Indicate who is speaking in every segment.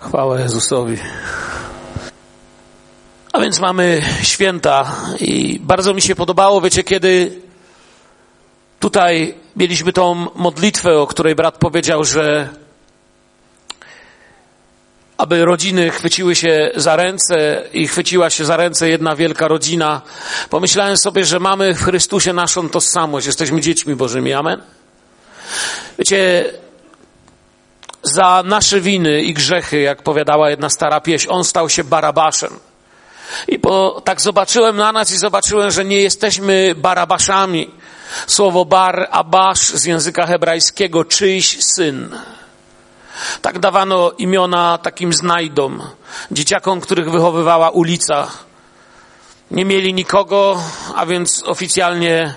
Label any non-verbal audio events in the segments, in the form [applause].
Speaker 1: Chwała Jezusowi. A więc mamy święta i bardzo mi się podobało, wiecie, kiedy tutaj mieliśmy tą modlitwę, o której brat powiedział, że aby rodziny chwyciły się za ręce i chwyciła się za ręce jedna wielka rodzina. Pomyślałem sobie, że mamy w Chrystusie naszą tożsamość. Jesteśmy dziećmi Bożymi. Amen. Wiecie, za nasze winy i grzechy, jak powiadała jedna stara pieśń, on stał się barabaszem. I bo tak zobaczyłem na nas i zobaczyłem, że nie jesteśmy barabaszami. Słowo bar, abasz z języka hebrajskiego, czyjś syn. Tak dawano imiona takim znajdom, dzieciakom, których wychowywała ulica. Nie mieli nikogo, a więc oficjalnie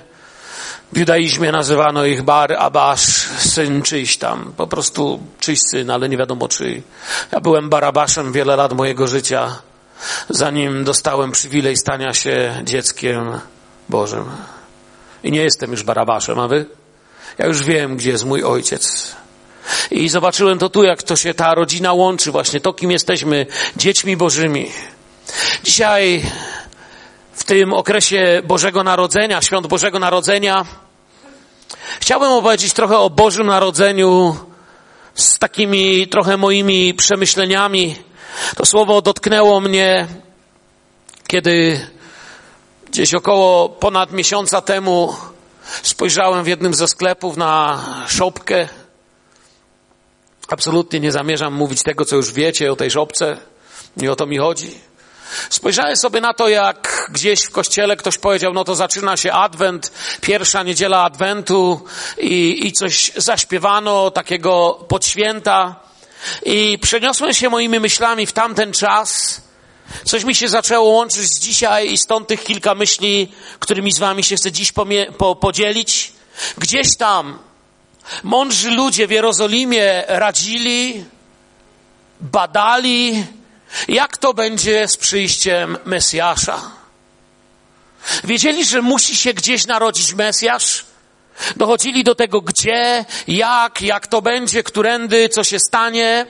Speaker 1: w judaizmie nazywano ich Bar Abasz, syn czyjś tam, po prostu czyjś syn, ale nie wiadomo czyj. Ja byłem Barabaszem wiele lat mojego życia, zanim dostałem przywilej stania się dzieckiem Bożym. I nie jestem już Barabaszem, a wy? Ja już wiem, gdzie jest mój ojciec. I zobaczyłem to tu, jak to się ta rodzina łączy, właśnie to, kim jesteśmy, dziećmi Bożymi. Dzisiaj, w tym okresie Bożego Narodzenia, świąt Bożego Narodzenia, chciałbym opowiedzieć trochę o Bożym Narodzeniu z takimi trochę moimi przemyśleniami. To słowo dotknęło mnie, kiedy gdzieś około ponad miesiąca temu spojrzałem w jednym ze sklepów na szopkę Absolutnie nie zamierzam mówić tego, co już wiecie o tej żobce. Nie o to mi chodzi. Spojrzałem sobie na to, jak gdzieś w kościele ktoś powiedział, no to zaczyna się Adwent, pierwsza niedziela Adwentu i, i coś zaśpiewano takiego podświęta. I przeniosłem się moimi myślami w tamten czas. Coś mi się zaczęło łączyć z dzisiaj i stąd tych kilka myśli, którymi z wami się chcę dziś po, podzielić. Gdzieś tam Mądrzy ludzie w Jerozolimie radzili, badali, jak to będzie z przyjściem Mesjasza. Wiedzieli, że musi się gdzieś narodzić Mesjasz. Dochodzili do tego, gdzie, jak, jak to będzie, którędy, co się stanie.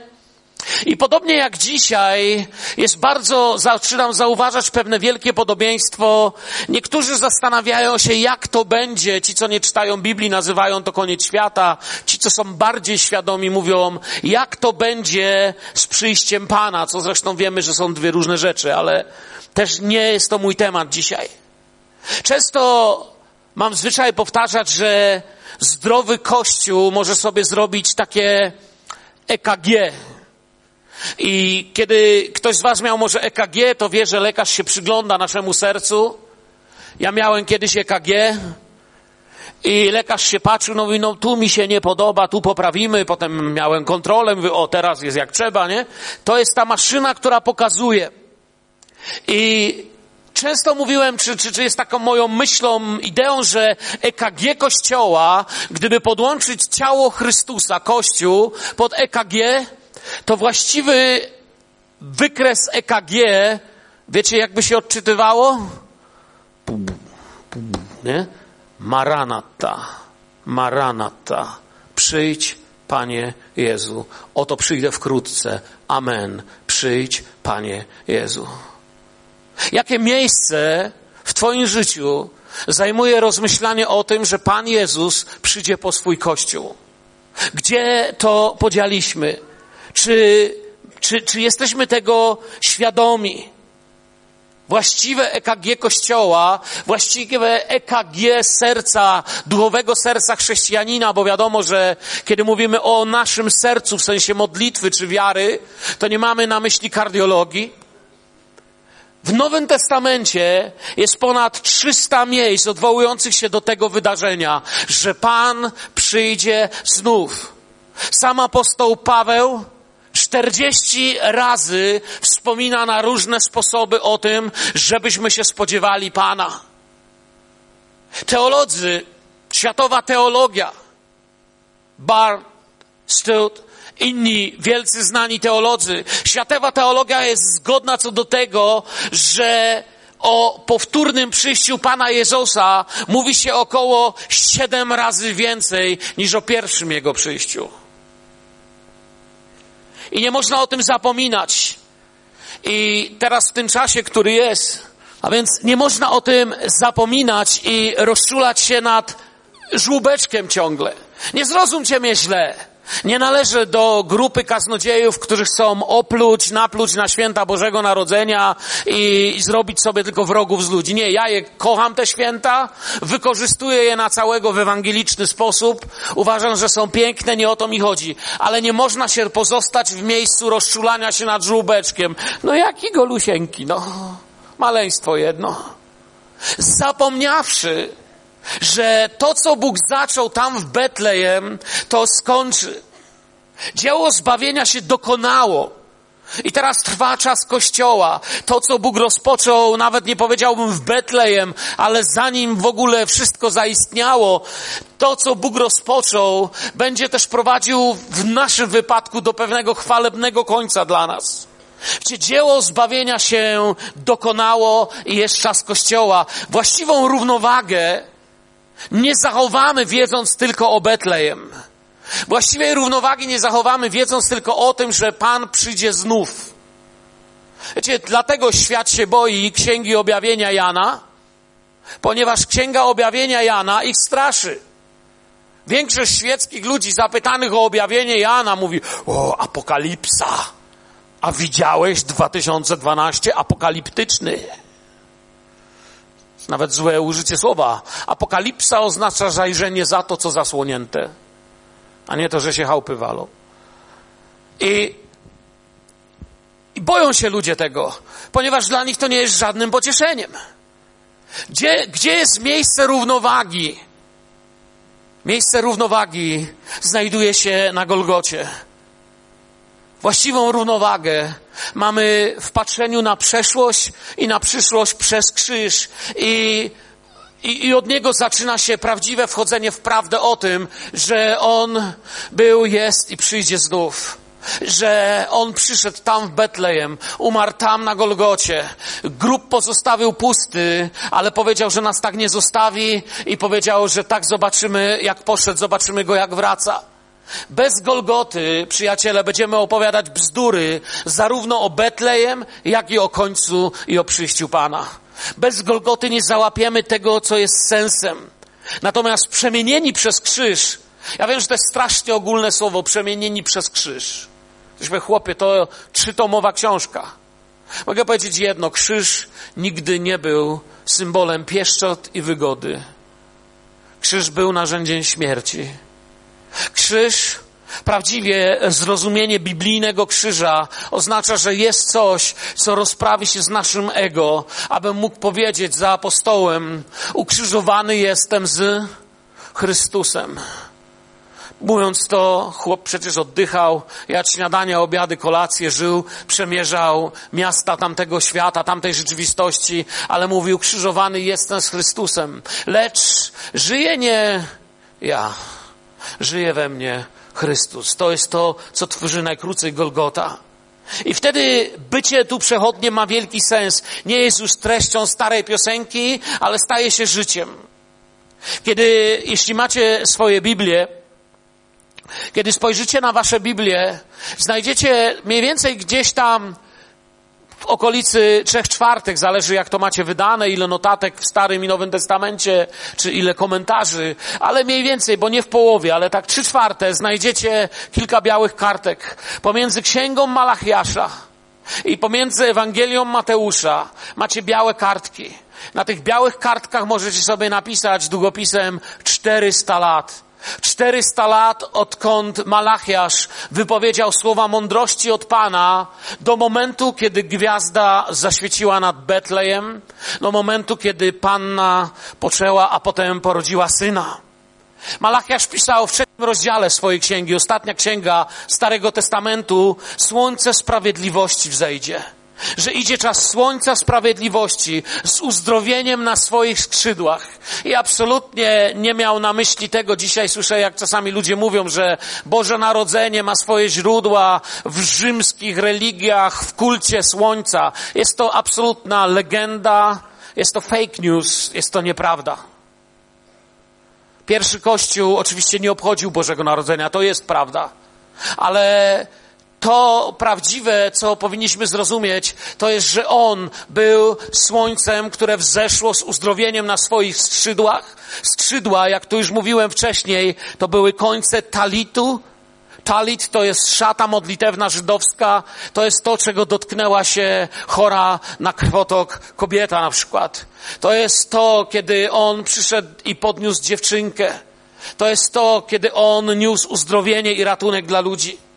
Speaker 1: I podobnie jak dzisiaj, jest bardzo, zaczynam zauważać pewne wielkie podobieństwo. Niektórzy zastanawiają się, jak to będzie. Ci, co nie czytają Biblii, nazywają to koniec świata. Ci, co są bardziej świadomi, mówią, jak to będzie z przyjściem Pana, co zresztą wiemy, że są dwie różne rzeczy, ale też nie jest to mój temat dzisiaj. Często mam zwyczaj powtarzać, że zdrowy Kościół może sobie zrobić takie EKG, i kiedy ktoś z Was miał może EKG, to wie, że lekarz się przygląda naszemu sercu. Ja miałem kiedyś EKG i lekarz się patrzył, no mówi, no tu mi się nie podoba, tu poprawimy. Potem miałem kontrolę, o teraz jest jak trzeba, nie? To jest ta maszyna, która pokazuje. I często mówiłem, czy, czy, czy jest taką moją myślą, ideą, że EKG Kościoła, gdyby podłączyć ciało Chrystusa, Kościół, pod EKG, to właściwy wykres EKG, wiecie jakby się odczytywało? Nie? Maranata, Maranata, przyjdź Panie Jezu. Oto przyjdę wkrótce. Amen. Przyjdź Panie Jezu. Jakie miejsce w Twoim życiu zajmuje rozmyślanie o tym, że Pan Jezus przyjdzie po swój Kościół? Gdzie to podzieliśmy? Czy, czy, czy jesteśmy tego świadomi? Właściwe EKG Kościoła, właściwe EKG serca, duchowego serca chrześcijanina, bo wiadomo, że kiedy mówimy o naszym sercu w sensie modlitwy czy wiary, to nie mamy na myśli kardiologii. W Nowym Testamencie jest ponad 300 miejsc odwołujących się do tego wydarzenia, że Pan przyjdzie znów. Sam apostoł Paweł 40 razy wspomina na różne sposoby o tym, żebyśmy się spodziewali Pana. Teolodzy, światowa teologia, Bar, Stout, inni wielcy znani teolodzy, światowa teologia jest zgodna co do tego, że o powtórnym przyjściu Pana Jezusa mówi się około siedem razy więcej niż o pierwszym Jego przyjściu. I nie można o tym zapominać. I teraz w tym czasie, który jest, a więc nie można o tym zapominać i rozczulać się nad żłóbeczkiem ciągle. Nie zrozumcie mnie źle. Nie należę do grupy kaznodziejów, którzy chcą opluć, napluć na święta Bożego Narodzenia i, i, zrobić sobie tylko wrogów z ludzi. Nie, ja je kocham te święta, wykorzystuję je na całego w ewangeliczny sposób. Uważam, że są piękne, nie o to mi chodzi. Ale nie można się pozostać w miejscu rozczulania się nad żółbeczkiem. No jaki golusieńki, no. Maleństwo jedno. Zapomniawszy, że to, co Bóg zaczął tam w Betlejem, to skończy. Dzieło zbawienia się dokonało. I teraz trwa czas Kościoła. To, co Bóg rozpoczął, nawet nie powiedziałbym w Betlejem, ale zanim w ogóle wszystko zaistniało, to, co Bóg rozpoczął, będzie też prowadził w naszym wypadku do pewnego chwalebnego końca dla nas. Gdzie dzieło zbawienia się dokonało i jest czas Kościoła. Właściwą równowagę nie zachowamy wiedząc tylko o Betlejem. Właściwej równowagi nie zachowamy wiedząc tylko o tym, że Pan przyjdzie znów. Wiecie, dlatego świat się boi Księgi Objawienia Jana, ponieważ Księga Objawienia Jana ich straszy. Większość świeckich ludzi zapytanych o objawienie Jana mówi, o, apokalipsa. A widziałeś 2012 apokaliptyczny? Nawet złe użycie słowa. Apokalipsa oznacza zajrzenie za to, co zasłonięte, a nie to, że się chałupy walą. I, I boją się ludzie tego, ponieważ dla nich to nie jest żadnym pocieszeniem. Gdzie, gdzie jest miejsce równowagi? Miejsce równowagi znajduje się na Golgocie. Właściwą równowagę mamy w patrzeniu na przeszłość i na przyszłość przez krzyż i i, I, od niego zaczyna się prawdziwe wchodzenie w prawdę o tym, że On był, jest i przyjdzie znów. Że On przyszedł tam w Betlejem, umarł tam na Golgocie. Grób pozostawił pusty, ale powiedział, że nas tak nie zostawi i powiedział, że tak zobaczymy, jak poszedł, zobaczymy Go, jak wraca. Bez Golgoty, przyjaciele, będziemy opowiadać bzdury zarówno o Betlejem, jak i o końcu i o przyjściu Pana. Bez Golgoty nie załapiemy tego, co jest sensem. Natomiast przemienieni przez krzyż, ja wiem, że to jest strasznie ogólne słowo, przemienieni przez krzyż. Jesteśmy chłopie, to trzytomowa książka. Mogę powiedzieć jedno, krzyż nigdy nie był symbolem pieszczot i wygody. Krzyż był narzędziem śmierci. Krzyż, prawdziwie zrozumienie biblijnego krzyża oznacza, że jest coś, co rozprawi się z naszym ego, abym mógł powiedzieć za apostołem, ukrzyżowany jestem z Chrystusem. Mówiąc to, chłop przecież oddychał, jadł śniadania, obiady, kolacje, żył, przemierzał miasta tamtego świata, tamtej rzeczywistości, ale mówił, krzyżowany jestem z Chrystusem. Lecz żyje nie ja żyje we mnie Chrystus. To jest to, co tworzy najkrócej Golgota. I wtedy bycie tu przechodnie ma wielki sens. Nie jest już treścią starej piosenki, ale staje się życiem. Kiedy, jeśli macie swoje Biblię, kiedy spojrzycie na wasze Biblię, znajdziecie mniej więcej gdzieś tam w okolicy trzech czwartych, zależy jak to macie wydane, ile notatek w Starym i Nowym Testamencie, czy ile komentarzy, ale mniej więcej, bo nie w połowie, ale tak trzy czwarte znajdziecie kilka białych kartek pomiędzy Księgą Malachiasza i pomiędzy Ewangelią Mateusza macie białe kartki. Na tych białych kartkach możecie sobie napisać długopisem 400 lat. 400 lat odkąd Malachiasz wypowiedział słowa mądrości od Pana do momentu, kiedy gwiazda zaświeciła nad Betlejem, do momentu, kiedy Panna poczęła, a potem porodziła syna. Malachiasz pisał w trzecim rozdziale swojej księgi, ostatnia księga Starego Testamentu, Słońce Sprawiedliwości wzejdzie że idzie czas słońca sprawiedliwości z uzdrowieniem na swoich skrzydłach. I absolutnie nie miał na myśli tego. Dzisiaj słyszę, jak czasami ludzie mówią, że Boże Narodzenie ma swoje źródła w rzymskich religiach, w kulcie słońca. Jest to absolutna legenda, jest to fake news, jest to nieprawda. Pierwszy Kościół oczywiście nie obchodził Bożego Narodzenia, to jest prawda. Ale to prawdziwe, co powinniśmy zrozumieć, to jest, że On był słońcem, które wzeszło z uzdrowieniem na swoich skrzydłach. Skrzydła, jak tu już mówiłem wcześniej, to były końce talitu, Talit to jest szata modlitewna żydowska, to jest to, czego dotknęła się chora na krwotok kobieta na przykład. To jest to, kiedy on przyszedł i podniósł dziewczynkę. To jest to, kiedy on niósł uzdrowienie i ratunek dla ludzi.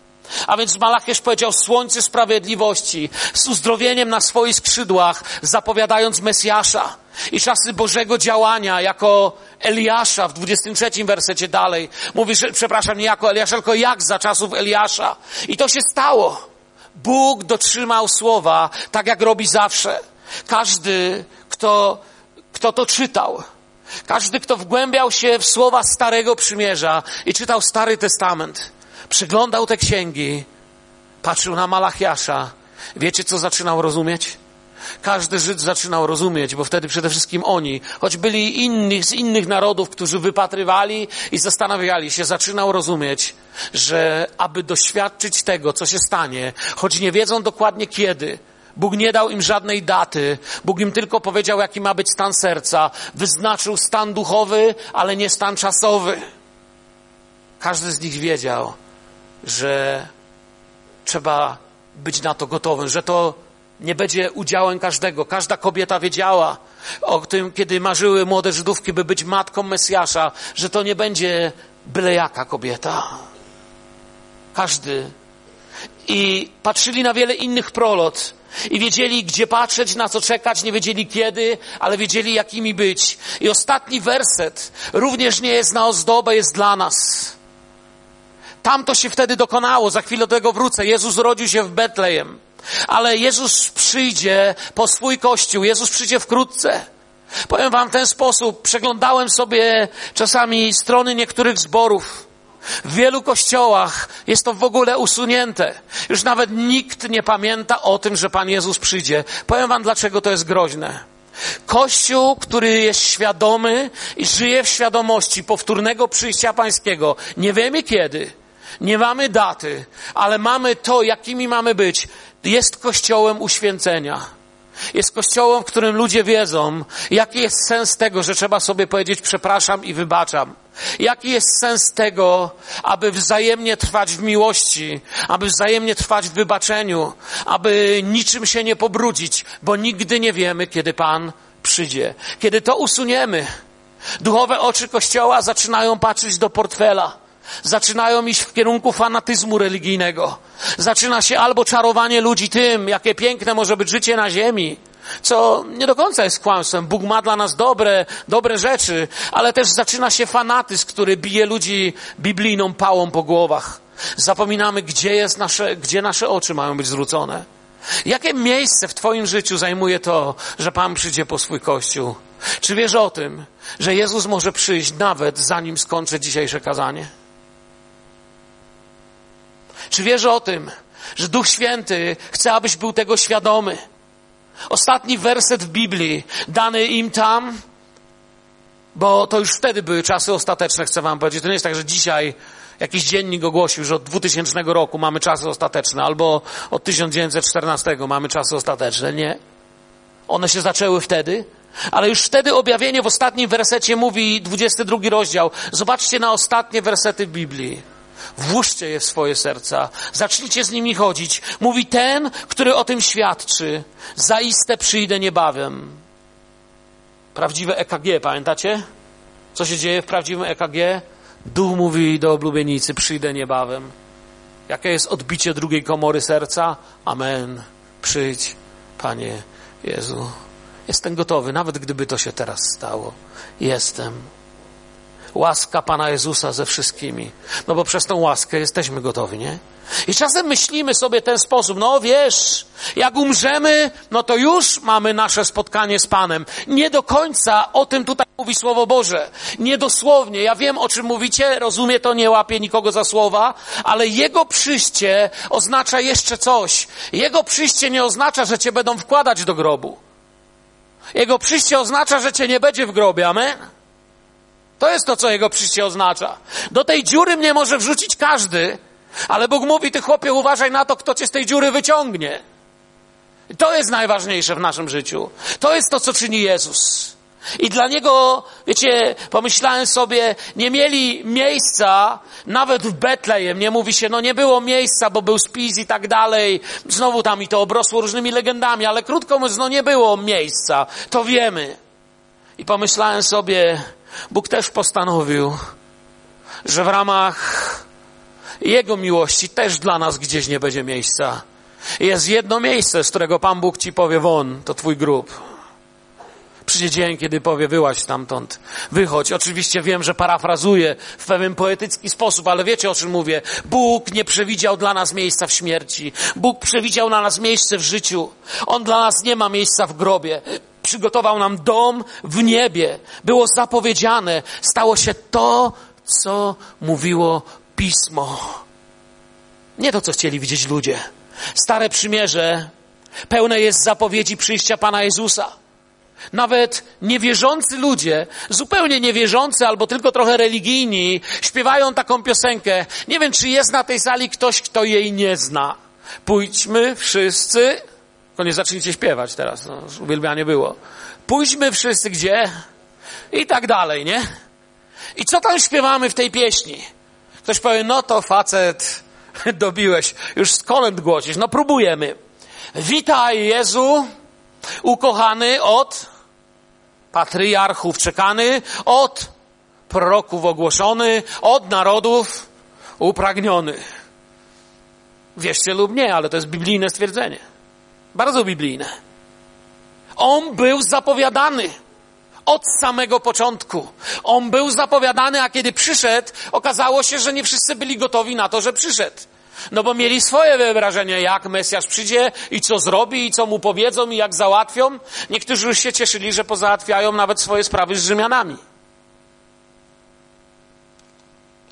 Speaker 1: A więc Malachiesz powiedział słońce sprawiedliwości z uzdrowieniem na swoich skrzydłach, zapowiadając Mesjasza i czasy Bożego działania jako Eliasza w 23 wersecie dalej. Mówi, że, przepraszam, nie jako Eliasza, tylko jak za czasów Eliasza. I to się stało. Bóg dotrzymał słowa, tak jak robi zawsze. Każdy, kto, kto to czytał, każdy, kto wgłębiał się w słowa Starego Przymierza i czytał Stary Testament, przyglądał te księgi, patrzył na Malachiasza. Wiecie, co zaczynał rozumieć? Każdy Żyd zaczynał rozumieć, bo wtedy przede wszystkim oni, choć byli innych, z innych narodów, którzy wypatrywali i zastanawiali się, zaczynał rozumieć, że aby doświadczyć tego, co się stanie, choć nie wiedzą dokładnie kiedy, Bóg nie dał im żadnej daty. Bóg im tylko powiedział, jaki ma być stan serca. Wyznaczył stan duchowy, ale nie stan czasowy. Każdy z nich wiedział, że trzeba być na to gotowym, że to nie będzie udziałem każdego. Każda kobieta wiedziała o tym, kiedy marzyły młode Żydówki, by być matką Mesjasza, że to nie będzie byle jaka kobieta. Każdy. I patrzyli na wiele innych prolot i wiedzieli, gdzie patrzeć, na co czekać, nie wiedzieli kiedy, ale wiedzieli, jakimi być. I ostatni werset również nie jest na ozdobę, jest dla nas. Tam to się wtedy dokonało, za chwilę do tego wrócę. Jezus urodził się w Betlejem, ale Jezus przyjdzie po swój kościół, Jezus przyjdzie wkrótce. Powiem wam w ten sposób, przeglądałem sobie czasami strony niektórych zborów. W wielu kościołach jest to w ogóle usunięte. Już nawet nikt nie pamięta o tym, że Pan Jezus przyjdzie. Powiem Wam, dlaczego to jest groźne. Kościół, który jest świadomy i żyje w świadomości powtórnego przyjścia Pańskiego, nie wiemy kiedy, nie mamy daty, ale mamy to, jakimi mamy być, jest kościołem uświęcenia. Jest kościołem, w którym ludzie wiedzą, jaki jest sens tego, że trzeba sobie powiedzieć przepraszam i wybaczam. Jaki jest sens tego, aby wzajemnie trwać w miłości, aby wzajemnie trwać w wybaczeniu, aby niczym się nie pobrudzić, bo nigdy nie wiemy, kiedy Pan przyjdzie. Kiedy to usuniemy, duchowe oczy Kościoła zaczynają patrzeć do portfela zaczynają iść w kierunku fanatyzmu religijnego. Zaczyna się albo czarowanie ludzi tym, jakie piękne może być życie na ziemi, co nie do końca jest kłamstwem. Bóg ma dla nas dobre, dobre rzeczy, ale też zaczyna się fanatyzm, który bije ludzi biblijną pałą po głowach. Zapominamy, gdzie, jest nasze, gdzie nasze oczy mają być zwrócone. Jakie miejsce w Twoim życiu zajmuje to, że Pan przyjdzie po swój kościół? Czy wiesz o tym, że Jezus może przyjść nawet zanim skończę dzisiejsze kazanie? Czy wiesz o tym, że Duch Święty chce, abyś był tego świadomy? Ostatni werset w Biblii, dany im tam, bo to już wtedy były czasy ostateczne, chcę wam powiedzieć. To nie jest tak, że dzisiaj jakiś dziennik ogłosił, że od 2000 roku mamy czasy ostateczne, albo od 1914 mamy czasy ostateczne. Nie. One się zaczęły wtedy, ale już wtedy objawienie w ostatnim wersecie mówi, 22 rozdział. Zobaczcie na ostatnie wersety Biblii. Włóżcie je w swoje serca. Zacznijcie z nimi chodzić. Mówi ten, który o tym świadczy. Zaiste przyjdę niebawem. Prawdziwe EKG, pamiętacie? Co się dzieje w prawdziwym EKG? Duch mówi do oblubienicy, przyjdę niebawem. Jakie jest odbicie drugiej komory serca? Amen. Przyjdź, Panie Jezu. Jestem gotowy, nawet gdyby to się teraz stało. Jestem łaska Pana Jezusa ze wszystkimi. No bo przez tą łaskę jesteśmy gotowi, nie? I czasem myślimy sobie ten sposób, no wiesz, jak umrzemy, no to już mamy nasze spotkanie z Panem. Nie do końca o tym tutaj mówi Słowo Boże. Niedosłownie. Ja wiem, o czym mówicie, rozumiem to, nie łapię nikogo za słowa, ale Jego przyjście oznacza jeszcze coś. Jego przyjście nie oznacza, że Cię będą wkładać do grobu. Jego przyjście oznacza, że Cię nie będzie w grobie. Amen? To jest to, co jego przyjście oznacza. Do tej dziury mnie może wrzucić każdy, Ale Bóg mówi, ty chłopie, uważaj na to, kto cię z tej dziury wyciągnie. To jest najważniejsze w naszym życiu. To jest to, co czyni Jezus. I dla niego, wiecie, pomyślałem sobie, nie mieli miejsca, nawet w Betlejem, nie mówi się, no nie było miejsca, bo był spis i tak dalej. Znowu tam i to obrosło różnymi legendami, ale krótko mówiąc, no nie było miejsca. To wiemy. I pomyślałem sobie, Bóg też postanowił, że w ramach Jego miłości też dla nas gdzieś nie będzie miejsca. Jest jedno miejsce, z którego Pan Bóg ci powie won, to twój grób. Przyjdzie dzień, kiedy powie wyłaź stamtąd, wychodź. Oczywiście wiem, że parafrazuję w pewien poetycki sposób, ale wiecie o czym mówię. Bóg nie przewidział dla nas miejsca w śmierci. Bóg przewidział dla nas miejsce w życiu. On dla nas nie ma miejsca w grobie. Przygotował nam dom w niebie. Było zapowiedziane. Stało się to, co mówiło Pismo. Nie to, co chcieli widzieć ludzie. Stare przymierze pełne jest zapowiedzi przyjścia Pana Jezusa. Nawet niewierzący ludzie, zupełnie niewierzący albo tylko trochę religijni, śpiewają taką piosenkę. Nie wiem, czy jest na tej sali ktoś, kto jej nie zna. Pójdźmy wszyscy. Tylko nie zacznijcie śpiewać teraz, no, uwielbianie było. Pójdźmy wszyscy gdzie? I tak dalej, nie? I co tam śpiewamy w tej pieśni? Ktoś powie, no to facet, [laughs] dobiłeś, już kolęd głosisz. No próbujemy. Witaj Jezu, ukochany od patriarchów czekany, od proroków ogłoszony, od narodów upragniony. Wierzcie lub nie, ale to jest biblijne stwierdzenie. Bardzo biblijne. On był zapowiadany od samego początku. On był zapowiadany, a kiedy przyszedł, okazało się, że nie wszyscy byli gotowi na to, że przyszedł. No bo mieli swoje wyobrażenie, jak Mesjasz przyjdzie i co zrobi, i co mu powiedzą, i jak załatwią. Niektórzy już się cieszyli, że pozałatwiają nawet swoje sprawy z Rzymianami.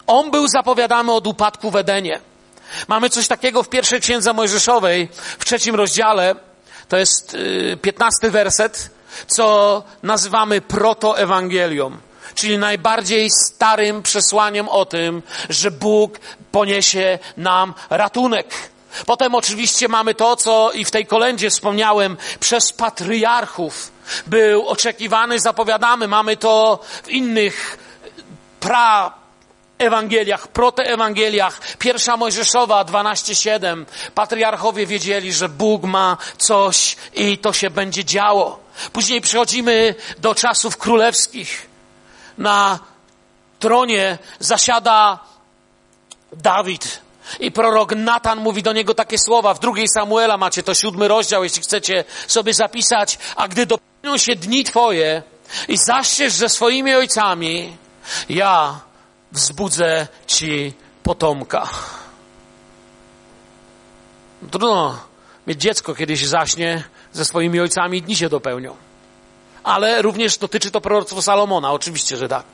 Speaker 1: On był zapowiadany od upadku w Edenie. Mamy coś takiego w pierwszej księdze Mojżeszowej, w trzecim rozdziale, to jest yy, piętnasty werset, co nazywamy protoewangelią czyli najbardziej starym przesłaniem o tym, że Bóg poniesie nam ratunek. Potem oczywiście mamy to, co i w tej kolędzie wspomniałem, przez patriarchów był oczekiwany, zapowiadamy. Mamy to w innych pra Ewangeliach, protoewangeliach, pierwsza Mojżeszowa 12:7. Patriarchowie wiedzieli, że Bóg ma coś i to się będzie działo. Później przechodzimy do czasów królewskich na tronie zasiada Dawid. I prorok Natan mówi do niego takie słowa. W drugiej Samuela macie to siódmy rozdział, jeśli chcecie sobie zapisać. A gdy dopełnią się dni Twoje i zaszczesz ze swoimi ojcami, ja wzbudzę Ci potomka. Trudno mieć dziecko, kiedy się zaśnie ze swoimi ojcami i dni się dopełnią ale również dotyczy to proroctwo Salomona, oczywiście, że tak.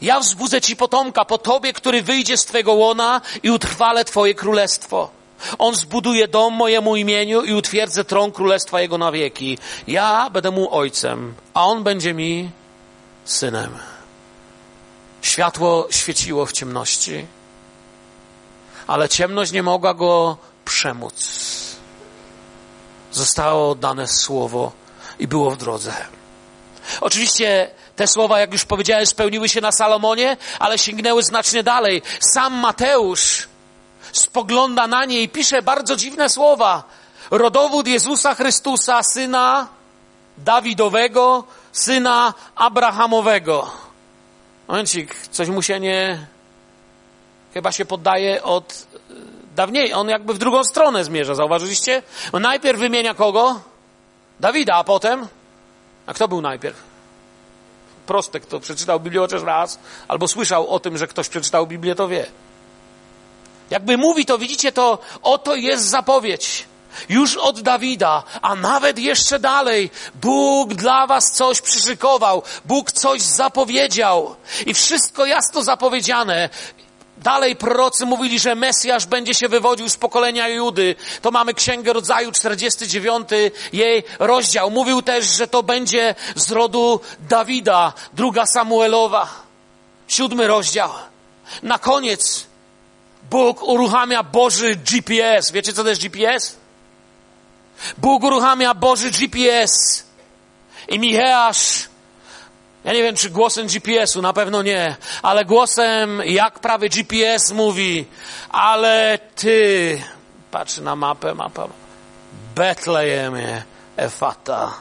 Speaker 1: Ja wzbudzę ci potomka po tobie, który wyjdzie z twego łona i utrwale twoje królestwo. On zbuduje dom mojemu imieniu i utwierdzę tron królestwa jego na wieki. Ja będę mu ojcem, a on będzie mi synem. Światło świeciło w ciemności, ale ciemność nie mogła go przemóc. Zostało oddane słowo i było w drodze. Oczywiście te słowa, jak już powiedziałem, spełniły się na Salomonie, ale sięgnęły znacznie dalej. Sam Mateusz spogląda na nie i pisze bardzo dziwne słowa. Rodowód Jezusa Chrystusa, syna Dawidowego, syna Abrahamowego. Momencik, coś mu się nie... Chyba się poddaje od dawniej. On jakby w drugą stronę zmierza, zauważyliście? On najpierw wymienia kogo? Dawida, a potem? A kto był najpierw? Prosty, kto przeczytał Biblię chociaż raz, albo słyszał o tym, że ktoś przeczytał Biblię, to wie. Jakby mówi to, widzicie to, oto jest zapowiedź. Już od Dawida, a nawet jeszcze dalej, Bóg dla was coś przyszykował, Bóg coś zapowiedział i wszystko jasno zapowiedziane. Dalej prorocy mówili, że Mesjasz będzie się wywodził z pokolenia Judy. To mamy Księgę Rodzaju 49, jej rozdział. Mówił też, że to będzie z rodu Dawida, druga Samuelowa, siódmy rozdział. Na koniec Bóg uruchamia Boży GPS. Wiecie, co to jest GPS? Bóg uruchamia Boży GPS. I Micheasz, ja nie wiem, czy głosem GPS-u, na pewno nie, ale głosem, jak prawy GPS mówi, ale ty, patrzy na mapę, mapa, Betlejemie, Efata.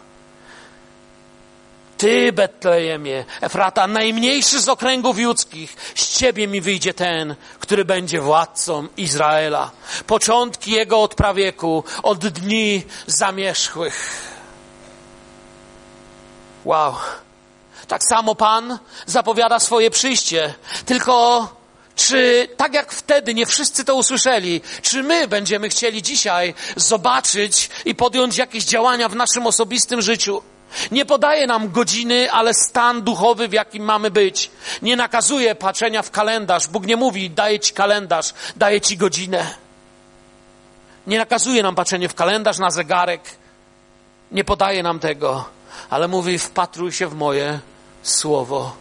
Speaker 1: Ty, Betlejemie, Efrata, najmniejszy z okręgów judzkich, z ciebie mi wyjdzie ten, który będzie władcą Izraela. Początki jego od prawieku, od dni zamierzchłych. Wow. Tak samo Pan zapowiada swoje przyjście. Tylko czy tak jak wtedy nie wszyscy to usłyszeli, czy my będziemy chcieli dzisiaj zobaczyć i podjąć jakieś działania w naszym osobistym życiu? Nie podaje nam godziny, ale stan duchowy, w jakim mamy być. Nie nakazuje patrzenia w kalendarz. Bóg nie mówi, daję ci kalendarz, daję ci godzinę. Nie nakazuje nam patrzenie w kalendarz na zegarek. Nie podaje nam tego, ale mówi, wpatruj się w moje słowo.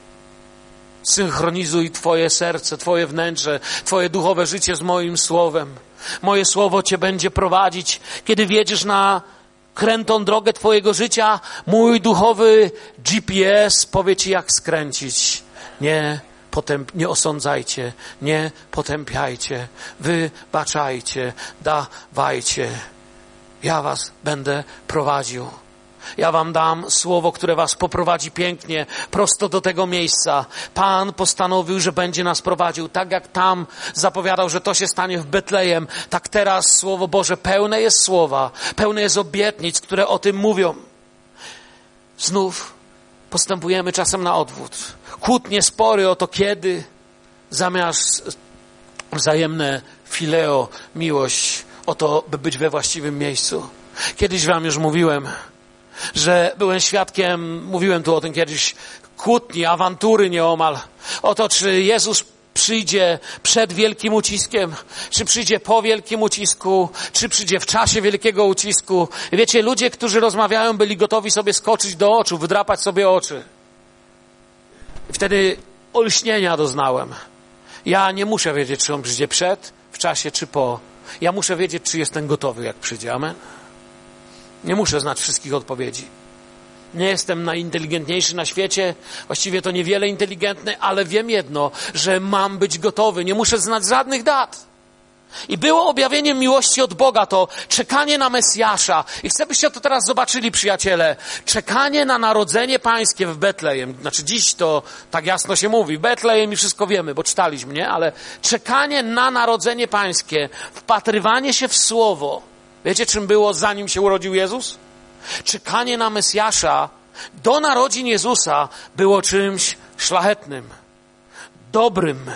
Speaker 1: Synchronizuj Twoje serce, Twoje wnętrze, Twoje duchowe życie z moim słowem. Moje słowo Cię będzie prowadzić, kiedy wiedziesz na krętą drogę Twojego życia. Mój duchowy GPS powie Ci, jak skręcić. Nie, potęp, nie osądzajcie, nie potępiajcie, wybaczajcie, dawajcie. Ja Was będę prowadził. Ja wam dam słowo, które was poprowadzi pięknie, prosto do tego miejsca. Pan postanowił, że będzie nas prowadził. Tak jak tam zapowiadał, że to się stanie w Betlejem, tak teraz Słowo Boże pełne jest słowa, pełne jest obietnic, które o tym mówią. Znów postępujemy czasem na odwrót. Kłótnie, spory o to kiedy, zamiast wzajemne fileo, miłość o to, by być we właściwym miejscu. Kiedyś wam już mówiłem, że byłem świadkiem, mówiłem tu o tym kiedyś, kłótni, awantury nieomal. O to, czy Jezus przyjdzie przed wielkim uciskiem, czy przyjdzie po wielkim ucisku, czy przyjdzie w czasie wielkiego ucisku. Wiecie, ludzie, którzy rozmawiają, byli gotowi sobie skoczyć do oczu, wydrapać sobie oczy. Wtedy olśnienia doznałem. Ja nie muszę wiedzieć, czy on przyjdzie przed, w czasie, czy po. Ja muszę wiedzieć, czy jestem gotowy, jak przyjdzie. Amen. Nie muszę znać wszystkich odpowiedzi. Nie jestem najinteligentniejszy na świecie, właściwie to niewiele inteligentny, ale wiem jedno, że mam być gotowy. Nie muszę znać żadnych dat. I było objawieniem miłości od Boga to czekanie na Mesjasza. I chcę, byście to teraz zobaczyli, przyjaciele. Czekanie na narodzenie pańskie w Betlejem. Znaczy dziś to tak jasno się mówi. Betlejem i wszystko wiemy, bo czytaliśmy, nie? Ale czekanie na narodzenie pańskie, wpatrywanie się w Słowo, Wiecie, czym było zanim się urodził Jezus? Czekanie na Mesjasza do narodzin Jezusa było czymś szlachetnym, dobrym.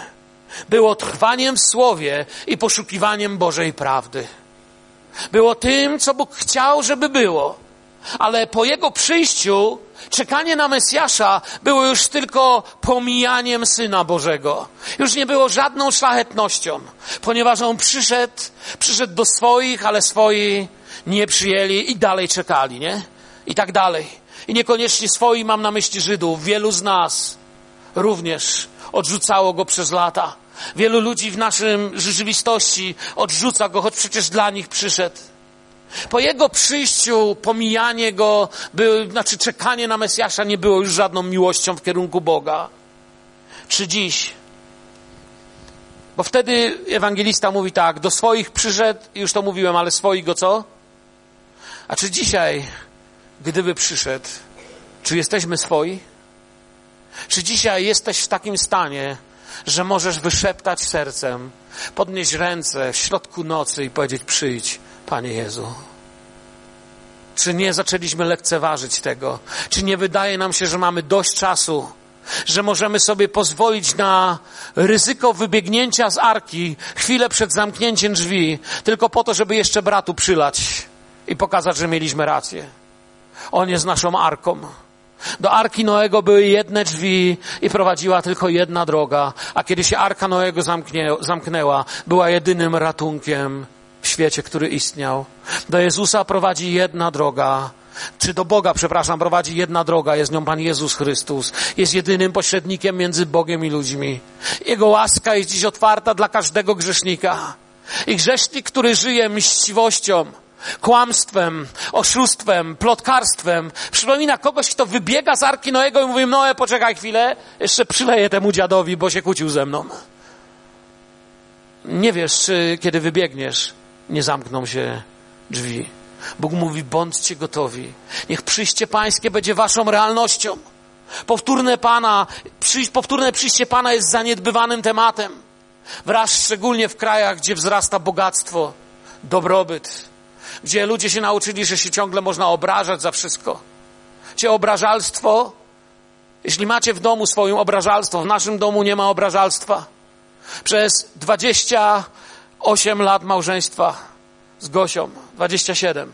Speaker 1: Było trwaniem w Słowie i poszukiwaniem Bożej prawdy. Było tym, co Bóg chciał, żeby było. Ale po Jego przyjściu czekanie na Mesjasza było już tylko pomijaniem Syna Bożego. Już nie było żadną szlachetnością, ponieważ On przyszedł, przyszedł do swoich, ale swoi nie przyjęli i dalej czekali, nie? I tak dalej. I niekoniecznie swoi mam na myśli Żydów. Wielu z nas również odrzucało Go przez lata. Wielu ludzi w naszym rzeczywistości odrzuca Go, choć przecież dla nich przyszedł. Po jego przyjściu, pomijanie go, by, znaczy czekanie na Mesjasza nie było już żadną miłością w kierunku Boga. Czy dziś? Bo wtedy ewangelista mówi tak, do swoich przyszedł, już to mówiłem, ale swoich go co? A czy dzisiaj, gdyby przyszedł, czy jesteśmy swoi? Czy dzisiaj jesteś w takim stanie, że możesz wyszeptać sercem, podnieść ręce w środku nocy i powiedzieć: Przyjdź, Panie Jezu. Czy nie zaczęliśmy lekceważyć tego? Czy nie wydaje nam się, że mamy dość czasu, że możemy sobie pozwolić na ryzyko wybiegnięcia z arki chwilę przed zamknięciem drzwi, tylko po to, żeby jeszcze bratu przylać i pokazać, że mieliśmy rację? On jest naszą arką. Do Arki Noego były jedne drzwi i prowadziła tylko jedna droga, a kiedy się Arka Noego zamknęła, była jedynym ratunkiem w świecie, który istniał. Do Jezusa prowadzi jedna droga czy do Boga, przepraszam, prowadzi jedna droga, jest nią Pan Jezus Chrystus. Jest jedynym pośrednikiem między Bogiem i ludźmi. Jego łaska jest dziś otwarta dla każdego grzesznika. I grzesznik, który żyje mściwością, kłamstwem, oszustwem, plotkarstwem, przypomina kogoś, kto wybiega z Arki Noego i mówi, Noe, poczekaj chwilę, jeszcze przyleję temu dziadowi, bo się kłócił ze mną. Nie wiesz, czy kiedy wybiegniesz, nie zamkną się drzwi. Bóg mówi, bądźcie gotowi. Niech przyjście Pańskie będzie waszą realnością. Powtórne Pana, powtórne przyjście Pana jest zaniedbywanym tematem. Wraz szczególnie w krajach, gdzie wzrasta bogactwo, dobrobyt, gdzie ludzie się nauczyli, że się ciągle można obrażać za wszystko. Gdzie obrażalstwo, jeśli macie w domu swoim obrażalstwo, w naszym domu nie ma obrażalstwa. Przez 28 lat małżeństwa z Gosią, 27.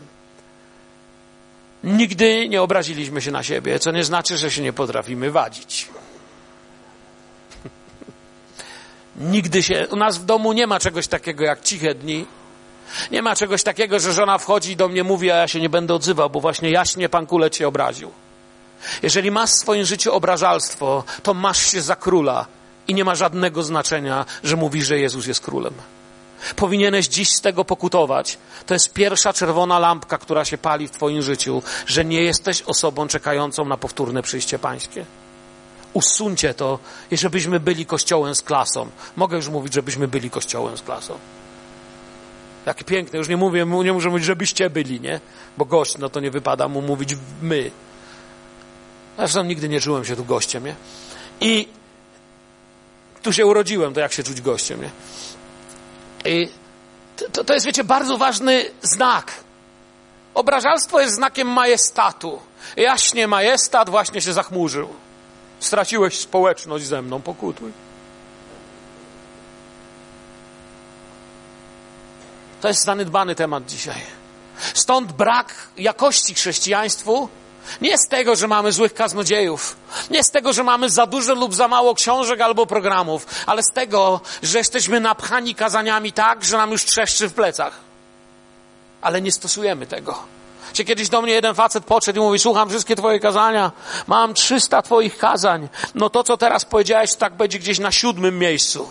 Speaker 1: Nigdy nie obraziliśmy się na siebie, co nie znaczy, że się nie potrafimy wadzić. [laughs] Nigdy się, u nas w domu nie ma czegoś takiego jak ciche dni. Nie ma czegoś takiego, że żona wchodzi i do mnie mówi, a ja się nie będę odzywał, bo właśnie jaśnie pan Kule cię obraził. Jeżeli masz w swoim życiu obrażalstwo, to masz się za króla i nie ma żadnego znaczenia, że mówisz, że Jezus jest królem. Powinieneś dziś z tego pokutować. To jest pierwsza czerwona lampka, która się pali w Twoim życiu, że nie jesteś osobą czekającą na powtórne przyjście Pańskie. Usuńcie to żebyśmy byli kościołem z klasą. Mogę już mówić, żebyśmy byli kościołem z klasą. Jakie piękne, już nie mówię, nie muszę mówić, żebyście byli, nie? Bo gość, no to nie wypada mu mówić my. Zresztą nigdy nie czułem się tu gościem, nie? I tu się urodziłem, to jak się czuć gościem, nie? To, to jest, wiecie, bardzo ważny znak. Obrażalstwo jest znakiem majestatu. Jaśnie majestat właśnie się zachmurzył. Straciłeś społeczność ze mną, pokutuj. To jest zaniedbany temat dzisiaj. Stąd brak jakości chrześcijaństwu nie z tego, że mamy złych kaznodziejów, nie z tego, że mamy za dużo lub za mało książek albo programów, ale z tego, że jesteśmy napchani kazaniami tak, że nam już trzeszczy w plecach. Ale nie stosujemy tego. Czy kiedyś do mnie jeden facet podszedł i mówi, słucham wszystkie twoje kazania, mam 300 twoich kazań, no to, co teraz powiedziałeś, tak będzie gdzieś na siódmym miejscu.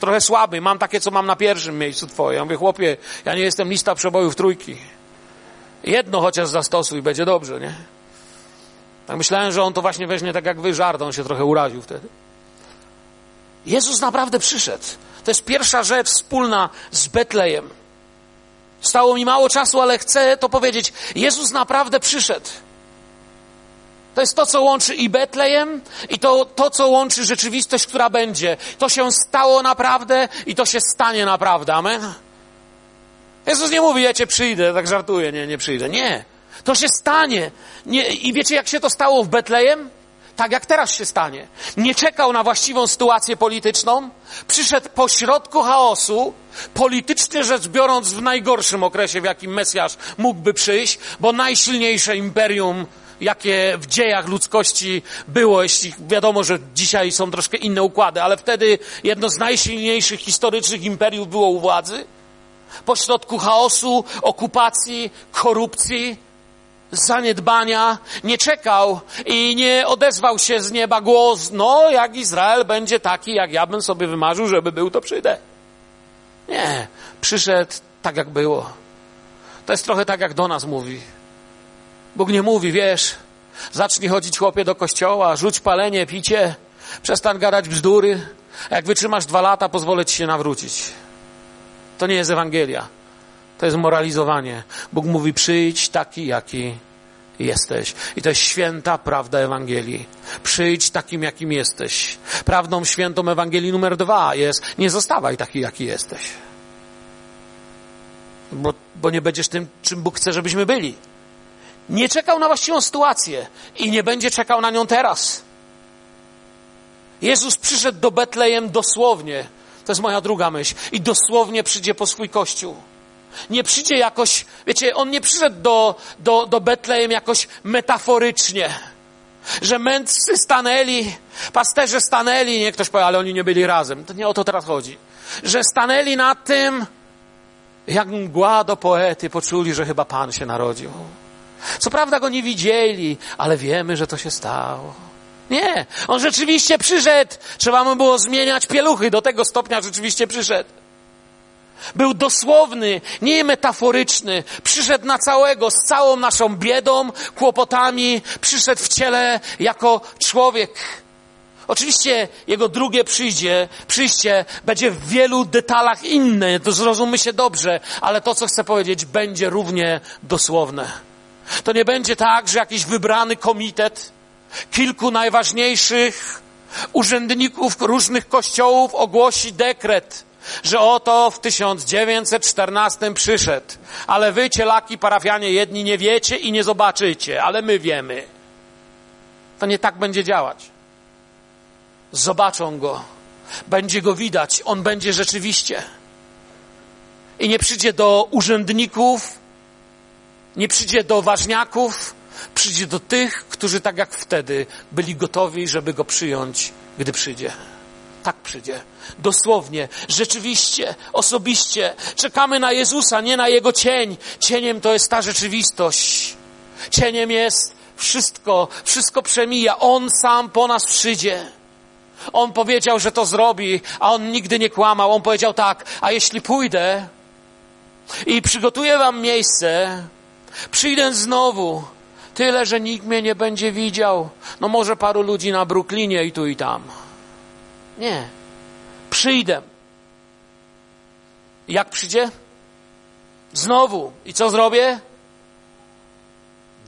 Speaker 1: Trochę słaby, mam takie, co mam na pierwszym miejscu twoje. Ja mówię, chłopie, ja nie jestem lista przebojów trójki. Jedno chociaż zastosuj, będzie dobrze, nie? Tak myślałem, że on to właśnie weźmie tak jak wy, żart, on się trochę uraził wtedy. Jezus naprawdę przyszedł. To jest pierwsza rzecz wspólna z Betlejem. Stało mi mało czasu, ale chcę to powiedzieć. Jezus naprawdę przyszedł. To jest to, co łączy i Betlejem, i to, to, co łączy rzeczywistość, która będzie. To się stało naprawdę i to się stanie naprawdę. Amen? Jezus nie mówi, ja cię przyjdę, tak żartuję, nie, nie przyjdę. Nie. To się stanie. Nie, I wiecie, jak się to stało w Betlejem? Tak jak teraz się stanie. Nie czekał na właściwą sytuację polityczną, przyszedł po środku chaosu, politycznie rzecz biorąc w najgorszym okresie, w jakim Mesjasz mógłby przyjść, bo najsilniejsze imperium, jakie w dziejach ludzkości było, jeśli wiadomo, że dzisiaj są troszkę inne układy, ale wtedy jedno z najsilniejszych historycznych imperiów było u władzy. Po środku chaosu, okupacji, korupcji, zaniedbania, nie czekał i nie odezwał się z nieba głos, no jak Izrael będzie taki, jak ja bym sobie wymarzył, żeby był, to przyjdę. Nie, przyszedł tak, jak było. To jest trochę tak, jak do nas mówi. Bóg nie mówi, wiesz, zacznij chodzić chłopie do kościoła, rzuć palenie, picie, przestań gadać bzdury. Jak wytrzymasz dwa lata, pozwolę ci się nawrócić. To nie jest Ewangelia. To jest moralizowanie. Bóg mówi: przyjdź taki, jaki jesteś. I to jest święta prawda Ewangelii. Przyjdź takim, jakim jesteś. Prawdą świętą Ewangelii numer dwa jest: nie zostawaj taki, jaki jesteś. Bo, bo nie będziesz tym, czym Bóg chce, żebyśmy byli. Nie czekał na właściwą sytuację i nie będzie czekał na nią teraz. Jezus przyszedł do Betlejem dosłownie. To jest moja druga myśl. I dosłownie przyjdzie po swój kościół nie przyjdzie jakoś, wiecie, on nie przyszedł do, do, do Betlejem jakoś metaforycznie. Że mędrcy stanęli, pasterze stanęli, nie ktoś powie, ale oni nie byli razem. To nie o to teraz chodzi. Że stanęli nad tym, jak mgła do poety, poczuli, że chyba Pan się narodził. Co prawda go nie widzieli, ale wiemy, że to się stało. Nie, on rzeczywiście przyszedł. Trzeba mu było zmieniać pieluchy. Do tego stopnia rzeczywiście przyszedł. Był dosłowny, nie metaforyczny. Przyszedł na całego, z całą naszą biedą, kłopotami. Przyszedł w ciele jako człowiek. Oczywiście jego drugie przyjdzie, przyjście będzie w wielu detalach inne, to zrozummy się dobrze, ale to, co chcę powiedzieć, będzie równie dosłowne. To nie będzie tak, że jakiś wybrany komitet kilku najważniejszych urzędników różnych kościołów ogłosi dekret, że oto w 1914 przyszedł, ale wy, cielaki parafianie jedni, nie wiecie i nie zobaczycie, ale my wiemy. To nie tak będzie działać. Zobaczą go, będzie go widać, on będzie rzeczywiście. I nie przyjdzie do urzędników, nie przyjdzie do ważniaków, przyjdzie do tych, którzy tak jak wtedy byli gotowi, żeby go przyjąć, gdy przyjdzie. Tak przyjdzie. Dosłownie, rzeczywiście, osobiście. Czekamy na Jezusa, nie na Jego cień. Cieniem to jest ta rzeczywistość. Cieniem jest wszystko, wszystko przemija. On sam po nas przyjdzie. On powiedział, że to zrobi, a on nigdy nie kłamał. On powiedział tak, a jeśli pójdę i przygotuję wam miejsce, przyjdę znowu, tyle, że nikt mnie nie będzie widział. No może paru ludzi na Brooklynie i tu i tam. Nie. Przyjdę. Jak przyjdzie? Znowu. I co zrobię?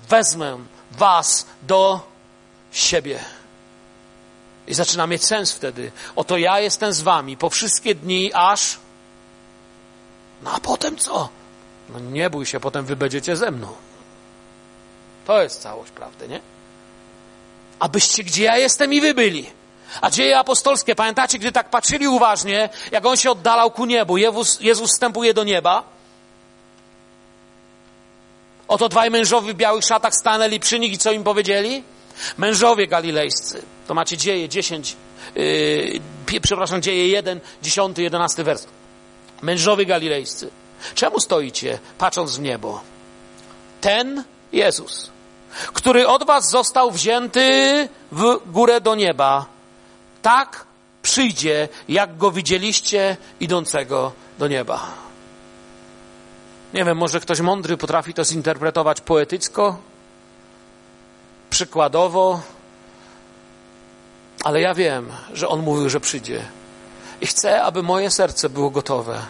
Speaker 1: Wezmę was do siebie. I zaczyna mieć sens wtedy. Oto ja jestem z wami po wszystkie dni, aż. No a potem co? No nie bój się, potem wy będziecie ze mną. To jest całość prawdy, nie? Abyście gdzie ja jestem i wy byli. A dzieje apostolskie, pamiętacie, gdy tak patrzyli uważnie, jak on się oddalał ku niebu, Jezus, Jezus wstępuje do nieba. Oto dwaj mężowie w białych szatach stanęli przy nich i co im powiedzieli? Mężowie galilejscy. To macie dzieje 10, yy, przepraszam, dzieje 1, 10, 11 wers. Mężowie galilejscy. Czemu stoicie, patrząc w niebo? Ten Jezus, który od was został wzięty w górę do nieba, tak przyjdzie, jak go widzieliście idącego do nieba. Nie wiem, może ktoś mądry potrafi to zinterpretować poetycko, przykładowo, ale ja wiem, że on mówił, że przyjdzie. I chcę, aby moje serce było gotowe.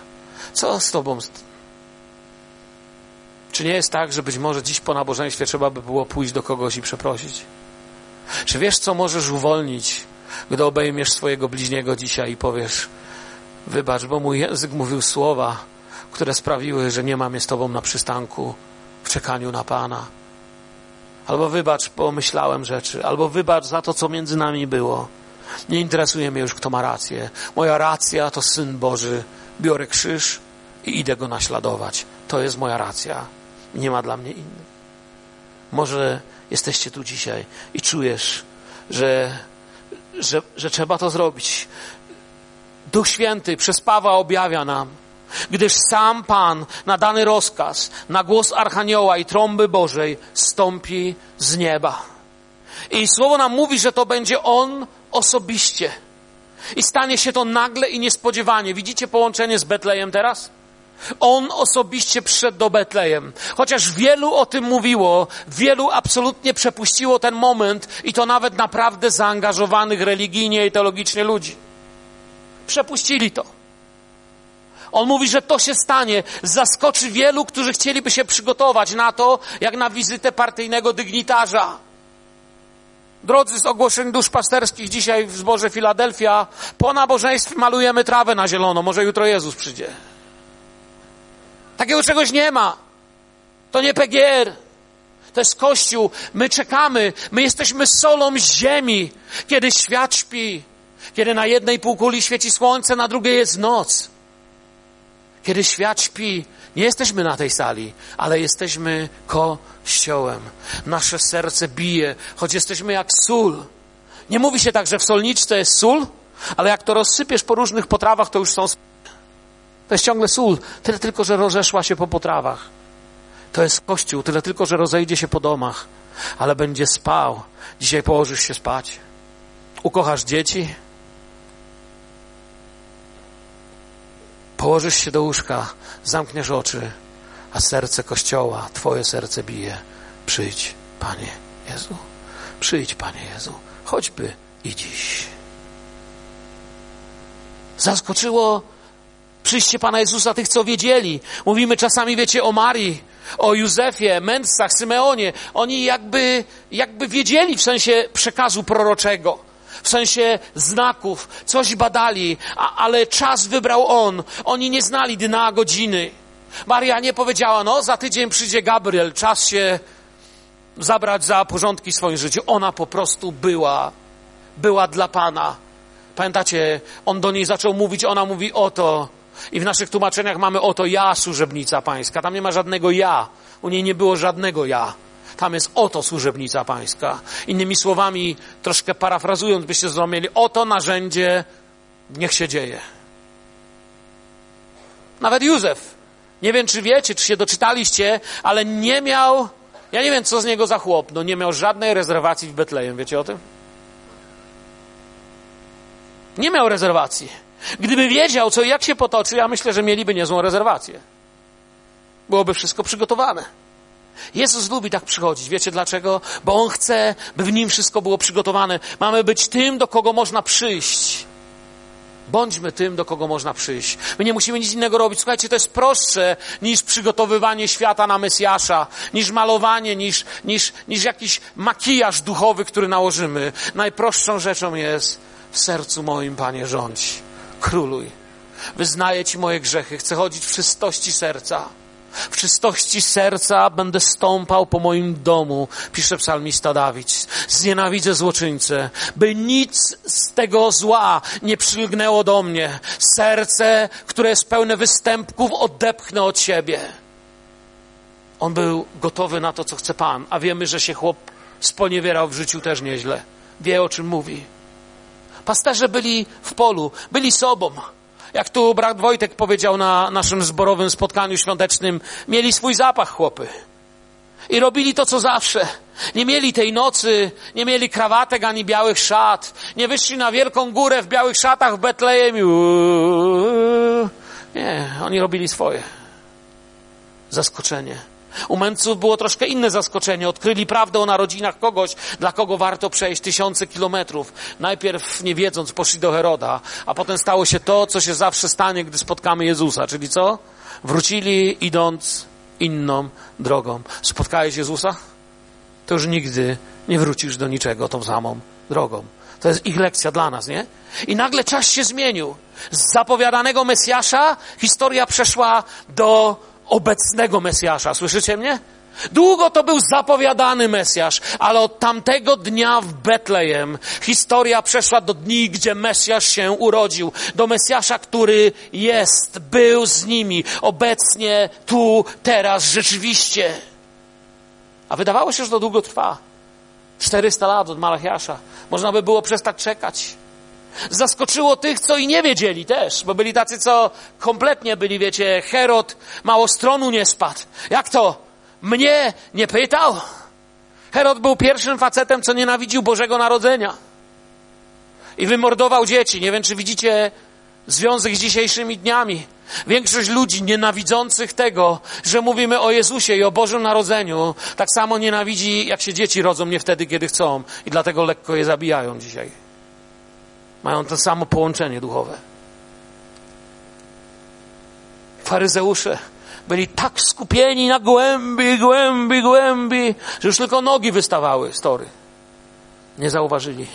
Speaker 1: Co z Tobą? Czy nie jest tak, że być może dziś po nabożeństwie trzeba by było pójść do kogoś i przeprosić? Czy wiesz, co możesz uwolnić, gdy obejmiesz swojego bliźniego dzisiaj i powiesz: Wybacz, bo mój język mówił słowa, które sprawiły, że nie mam je z Tobą na przystanku w czekaniu na Pana. Albo wybacz, bo myślałem rzeczy, albo wybacz za to, co między nami było. Nie interesuje mnie już, kto ma rację. Moja racja to Syn Boży. Biorę krzyż i idę go naśladować. To jest moja racja. Nie ma dla mnie innych. Może jesteście tu dzisiaj i czujesz, że, że, że trzeba to zrobić. Duch Święty przez Pawła objawia nam, gdyż sam Pan na dany rozkaz, na głos Archanioła i trąby Bożej stąpi z nieba. I słowo nam mówi, że to będzie On osobiście. I stanie się to nagle i niespodziewanie. Widzicie połączenie z Betlejem teraz? On osobiście przyszedł do Betlejem. Chociaż wielu o tym mówiło, wielu absolutnie przepuściło ten moment i to nawet naprawdę zaangażowanych religijnie i teologicznie ludzi. Przepuścili to. On mówi, że to się stanie, zaskoczy wielu, którzy chcieliby się przygotować na to, jak na wizytę partyjnego dygnitarza. Drodzy z ogłoszeń dusz pasterskich dzisiaj w zborze Filadelfia, po nabożeństwie malujemy trawę na zielono, może jutro Jezus przyjdzie. Takiego czegoś nie ma. To nie PGR. To jest Kościół. My czekamy. My jesteśmy solą ziemi. Kiedy świat śpi. Kiedy na jednej półkuli świeci słońce, na drugiej jest noc. Kiedy świat śpi, nie jesteśmy na tej sali, ale jesteśmy kościołem. Nasze serce bije, choć jesteśmy jak sól. Nie mówi się tak, że w solniczce jest sól, ale jak to rozsypiesz po różnych potrawach, to już są to jest ciągle sól, tyle tylko, że rozeszła się po potrawach. To jest Kościół, tyle tylko, że rozejdzie się po domach, ale będzie spał. Dzisiaj położysz się spać. Ukochasz dzieci. Położysz się do łóżka, zamkniesz oczy, a serce Kościoła, Twoje serce bije. Przyjdź, Panie Jezu. Przyjdź, Panie Jezu. Choćby i dziś. Zaskoczyło przyjście Pana Jezusa tych, co wiedzieli. Mówimy czasami, wiecie, o Marii, o Józefie, mędrcach, Symeonie. Oni jakby, jakby wiedzieli w sensie przekazu proroczego, w sensie znaków, coś badali, a, ale czas wybrał On. Oni nie znali dna, godziny. Maria nie powiedziała, no za tydzień przyjdzie Gabriel, czas się zabrać za porządki w swoim życiu. Ona po prostu była, była dla Pana. Pamiętacie, on do niej zaczął mówić, ona mówi oto. I w naszych tłumaczeniach mamy oto ja, służebnica pańska. Tam nie ma żadnego ja. U niej nie było żadnego ja. Tam jest oto służebnica pańska. Innymi słowami, troszkę parafrazując, byście zrozumieli, oto narzędzie, niech się dzieje. Nawet Józef, nie wiem czy wiecie, czy się doczytaliście, ale nie miał, ja nie wiem co z niego za chłop, no nie miał żadnej rezerwacji w Betlejem, wiecie o tym? Nie miał rezerwacji. Gdyby wiedział, co i jak się potoczy, ja myślę, że mieliby niezłą rezerwację. Byłoby wszystko przygotowane. Jezus lubi tak przychodzić. Wiecie dlaczego? Bo On chce, by w Nim wszystko było przygotowane. Mamy być tym, do kogo można przyjść. Bądźmy tym, do kogo można przyjść. My nie musimy nic innego robić. Słuchajcie, to jest prostsze niż przygotowywanie świata na Mesjasza, niż malowanie, niż, niż, niż jakiś makijaż duchowy, który nałożymy. Najprostszą rzeczą jest w sercu moim, Panie, rządź. Króluj. Wyznaję Ci moje grzechy. Chcę chodzić w czystości serca. W czystości serca będę stąpał po moim domu, pisze psalmista Dawid. Znienawidzę złoczyńcę, by nic z tego zła nie przylgnęło do mnie. Serce, które jest pełne występków, odepchnę od siebie. On był gotowy na to, co chce Pan, a wiemy, że się chłop sponiewierał w życiu też nieźle. Wie, o czym mówi. Pasterze byli w polu, byli sobą. Jak tu brat Wojtek powiedział na naszym zborowym spotkaniu świątecznym, mieli swój zapach chłopy. I robili to, co zawsze. Nie mieli tej nocy, nie mieli krawatek ani białych szat. Nie wyszli na wielką górę w białych szatach w Betlejem. Nie, oni robili swoje. Zaskoczenie. U mędrców było troszkę inne zaskoczenie. Odkryli prawdę o narodzinach kogoś, dla kogo warto przejść tysiące kilometrów. Najpierw nie wiedząc poszli do Heroda, a potem stało się to, co się zawsze stanie, gdy spotkamy Jezusa. Czyli co? Wrócili idąc inną drogą. Spotkałeś Jezusa? To już nigdy nie wrócisz do niczego tą samą drogą. To jest ich lekcja dla nas, nie? I nagle czas się zmienił. Z zapowiadanego Mesjasza historia przeszła do obecnego Mesjasza. Słyszycie mnie? Długo to był zapowiadany Mesjasz, ale od tamtego dnia w Betlejem historia przeszła do dni, gdzie Mesjasz się urodził. Do Mesjasza, który jest, był z nimi, obecnie, tu, teraz, rzeczywiście. A wydawało się, że to długo trwa. 400 lat od Malachiasza. Można by było przestać czekać. Zaskoczyło tych, co i nie wiedzieli też, bo byli tacy, co kompletnie byli, wiecie, Herod mało stronu nie spadł. Jak to? Mnie nie pytał? Herod był pierwszym facetem, co nienawidził Bożego Narodzenia. I wymordował dzieci. Nie wiem, czy widzicie związek z dzisiejszymi dniami. Większość ludzi nienawidzących tego, że mówimy o Jezusie i o Bożym Narodzeniu, tak samo nienawidzi, jak się dzieci rodzą nie wtedy, kiedy chcą. I dlatego lekko je zabijają dzisiaj. Mają to samo połączenie duchowe. Faryzeusze byli tak skupieni na głębi, głębi, głębi, że już tylko nogi wystawały z tory. Nie zauważyli.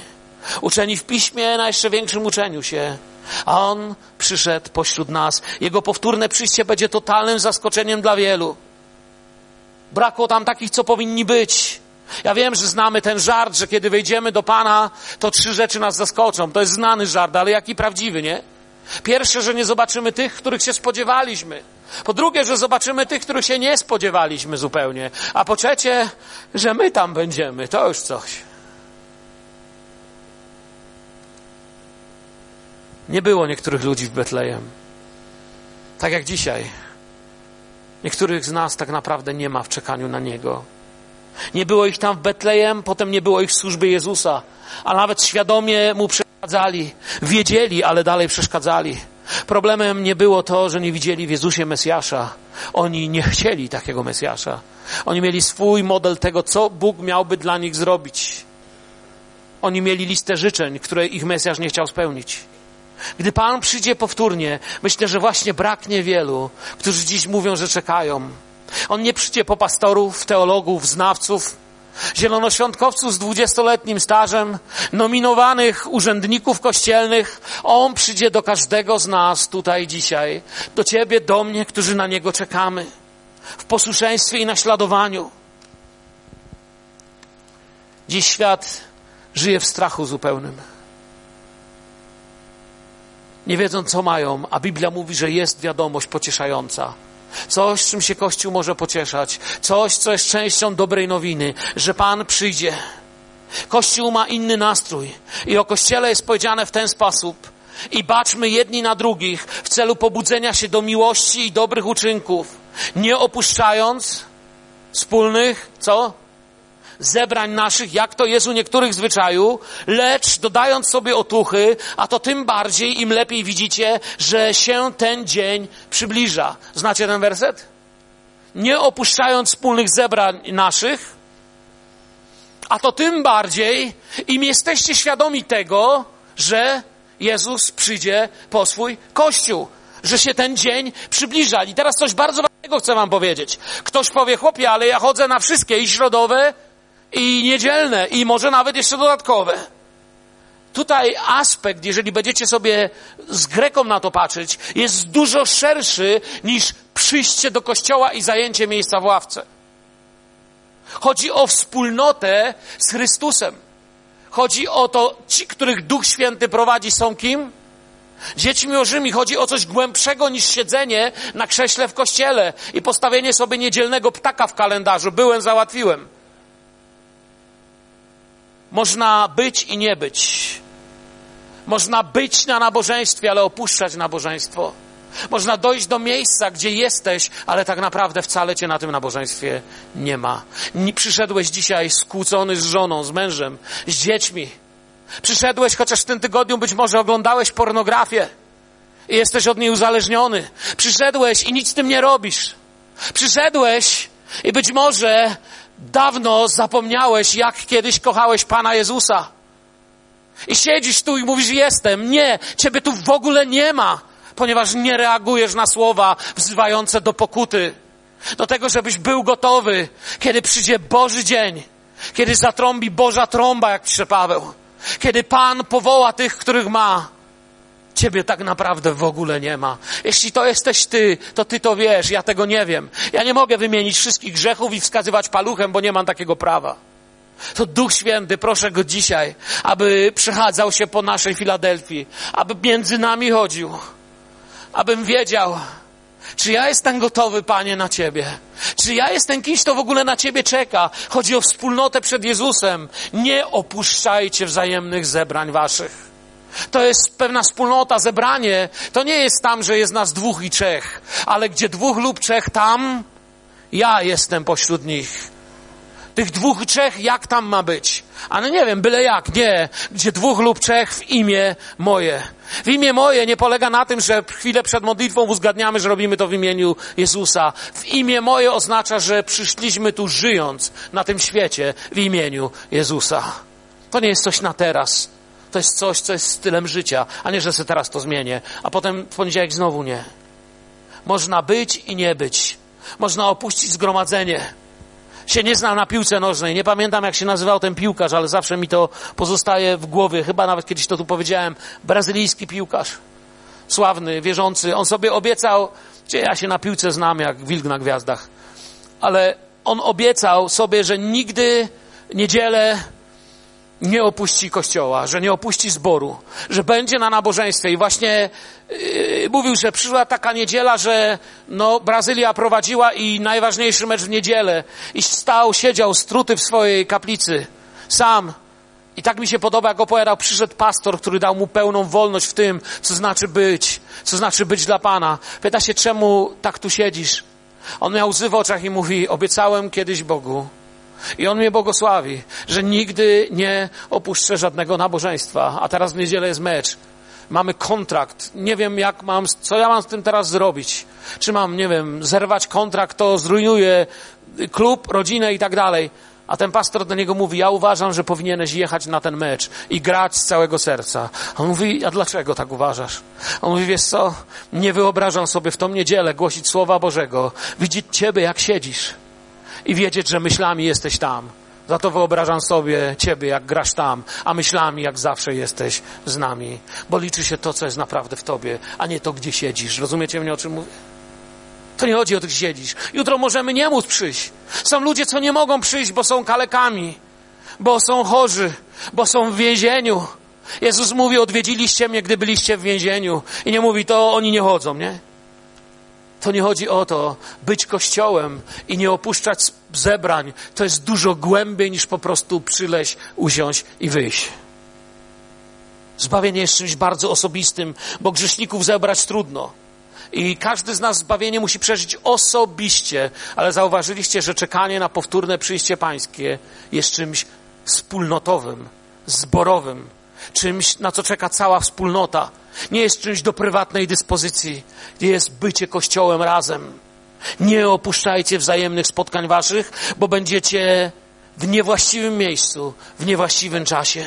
Speaker 1: Uczeni w piśmie na jeszcze większym uczeniu się. A on przyszedł pośród nas. Jego powtórne przyjście będzie totalnym zaskoczeniem dla wielu. Brakło tam takich, co powinni być. Ja wiem, że znamy ten żart, że kiedy wejdziemy do Pana, to trzy rzeczy nas zaskoczą. To jest znany żart, ale jaki prawdziwy, nie? Pierwsze, że nie zobaczymy tych, których się spodziewaliśmy. Po drugie, że zobaczymy tych, których się nie spodziewaliśmy zupełnie. A po trzecie, że my tam będziemy. To już coś. Nie było niektórych ludzi w Betlejem. Tak jak dzisiaj. Niektórych z nas tak naprawdę nie ma w czekaniu na Niego. Nie było ich tam w Betlejem, potem nie było ich w służbie Jezusa, a nawet świadomie Mu przeszkadzali. Wiedzieli, ale dalej przeszkadzali. Problemem nie było to, że nie widzieli w Jezusie Mesjasza. Oni nie chcieli takiego Mesjasza. Oni mieli swój model tego, co Bóg miałby dla nich zrobić. Oni mieli listę życzeń, które ich Mesjasz nie chciał spełnić. Gdy Pan przyjdzie powtórnie, myślę, że właśnie braknie wielu, którzy dziś mówią, że czekają. On nie przyjdzie po pastorów, teologów, znawców, zielonoświątkowców z dwudziestoletnim stażem, nominowanych urzędników kościelnych. On przyjdzie do każdego z nas tutaj dzisiaj, do ciebie, do mnie, którzy na niego czekamy, w posłuszeństwie i naśladowaniu. Dziś świat żyje w strachu zupełnym. Nie wiedzą, co mają, a Biblia mówi, że jest wiadomość pocieszająca. Coś, czym się Kościół może pocieszać. Coś, co jest częścią dobrej nowiny, że Pan przyjdzie. Kościół ma inny nastrój. I o Kościele jest powiedziane w ten sposób. I baczmy jedni na drugich w celu pobudzenia się do miłości i dobrych uczynków, nie opuszczając wspólnych, co? Zebrań naszych, jak to jest u niektórych zwyczaju, lecz dodając sobie otuchy, a to tym bardziej, im lepiej widzicie, że się ten dzień przybliża. Znacie ten werset? Nie opuszczając wspólnych zebrań naszych, a to tym bardziej, im jesteście świadomi tego, że Jezus przyjdzie po swój Kościół że się ten dzień przybliża. I teraz coś bardzo ważnego chcę wam powiedzieć. Ktoś powie, chłopie, ale ja chodzę na wszystkie i środowe, i niedzielne, i może nawet jeszcze dodatkowe. Tutaj aspekt, jeżeli będziecie sobie z Greką na to patrzeć, jest dużo szerszy niż przyjście do kościoła i zajęcie miejsca w ławce. Chodzi o wspólnotę z Chrystusem. Chodzi o to, ci, których Duch Święty prowadzi, są kim? Dziećmi Bożymi chodzi o coś głębszego niż siedzenie na krześle w kościele i postawienie sobie niedzielnego ptaka w kalendarzu. Byłem, załatwiłem. Można być i nie być. Można być na nabożeństwie, ale opuszczać nabożeństwo. Można dojść do miejsca, gdzie jesteś, ale tak naprawdę wcale cię na tym nabożeństwie nie ma. Nie przyszedłeś dzisiaj skłócony z żoną, z mężem, z dziećmi. Przyszedłeś, chociaż w tym tygodniu być może oglądałeś pornografię i jesteś od niej uzależniony. Przyszedłeś i nic z tym nie robisz. Przyszedłeś i być może Dawno zapomniałeś, jak kiedyś kochałeś Pana Jezusa. I siedzisz tu i mówisz, jestem. Nie, ciebie tu w ogóle nie ma, ponieważ nie reagujesz na słowa wzywające do pokuty. Do tego, żebyś był gotowy, kiedy przyjdzie Boży dzień, kiedy zatrąbi Boża trąba, jak pisze Paweł. Kiedy Pan powoła tych, których ma. Ciebie tak naprawdę w ogóle nie ma. Jeśli to jesteś ty, to ty to wiesz, ja tego nie wiem. Ja nie mogę wymienić wszystkich grzechów i wskazywać paluchem, bo nie mam takiego prawa. To Duch Święty, proszę Go dzisiaj, aby przechadzał się po naszej Filadelfii, aby między nami chodził, abym wiedział, czy ja jestem gotowy, Panie, na Ciebie? Czy ja jestem kimś, kto w ogóle na Ciebie czeka? Chodzi o wspólnotę przed Jezusem. Nie opuszczajcie wzajemnych zebrań Waszych. To jest pewna wspólnota, zebranie. To nie jest tam, że jest nas dwóch i trzech, ale gdzie dwóch lub trzech, tam ja jestem pośród nich. Tych dwóch trzech, jak tam ma być? Ale nie wiem, byle jak, nie. Gdzie dwóch lub trzech w imię moje. W imię moje nie polega na tym, że chwilę przed modlitwą uzgadniamy, że robimy to w imieniu Jezusa. W imię moje oznacza, że przyszliśmy tu żyjąc na tym świecie w imieniu Jezusa. To nie jest coś na teraz to jest coś, co jest stylem życia, a nie, że sobie teraz to zmienię, a potem w poniedziałek znowu nie. Można być i nie być. Można opuścić zgromadzenie. Się nie znam na piłce nożnej. Nie pamiętam, jak się nazywał ten piłkarz, ale zawsze mi to pozostaje w głowie. Chyba nawet kiedyś to tu powiedziałem. Brazylijski piłkarz. Sławny, wierzący. On sobie obiecał, gdzie ja się na piłce znam jak wilk na gwiazdach, ale on obiecał sobie, że nigdy niedzielę nie opuści kościoła, że nie opuści zboru, że będzie na nabożeństwie. I właśnie yy, mówił, że przyszła taka niedziela, że no, Brazylia prowadziła i najważniejszy mecz w niedzielę. I stał, siedział struty w swojej kaplicy, sam. I tak mi się podoba, jak opowiadał, przyszedł pastor, który dał mu pełną wolność w tym, co znaczy być, co znaczy być dla Pana. Pyta się, czemu tak tu siedzisz? On miał łzy w oczach i mówi, obiecałem kiedyś Bogu, i On mnie błogosławi, że nigdy nie opuszczę żadnego nabożeństwa. A teraz w niedzielę jest mecz. Mamy kontrakt. Nie wiem, jak mam, co ja mam z tym teraz zrobić. Czy mam, nie wiem, zerwać kontrakt, to zrujnuje klub, rodzinę i tak dalej. A ten pastor do niego mówi, ja uważam, że powinieneś jechać na ten mecz i grać z całego serca. On mówi, a dlaczego tak uważasz? On mówi, wiesz co, nie wyobrażam sobie w tą niedzielę głosić Słowa Bożego, widzieć Ciebie, jak siedzisz i wiedzieć, że myślami jesteś tam. Za to wyobrażam sobie Ciebie, jak grasz tam, a myślami, jak zawsze jesteś z nami. Bo liczy się to, co jest naprawdę w Tobie, a nie to, gdzie siedzisz. Rozumiecie mnie, o czym mówię? To nie chodzi o to, gdzie siedzisz. Jutro możemy nie móc przyjść. Są ludzie, co nie mogą przyjść, bo są kalekami, bo są chorzy, bo są w więzieniu. Jezus mówi, odwiedziliście mnie, gdy byliście w więzieniu. I nie mówi, to oni nie chodzą, nie? To nie chodzi o to, być kościołem i nie opuszczać zebrań. To jest dużo głębiej niż po prostu przyleźć, usiąść i wyjść. Zbawienie jest czymś bardzo osobistym, bo grzeszników zebrać trudno. I każdy z nas zbawienie musi przeżyć osobiście, ale zauważyliście, że czekanie na powtórne przyjście pańskie jest czymś wspólnotowym, zborowym, czymś, na co czeka cała wspólnota. Nie jest czymś do prywatnej dyspozycji, jest bycie kościołem razem. Nie opuszczajcie wzajemnych spotkań waszych, bo będziecie w niewłaściwym miejscu, w niewłaściwym czasie.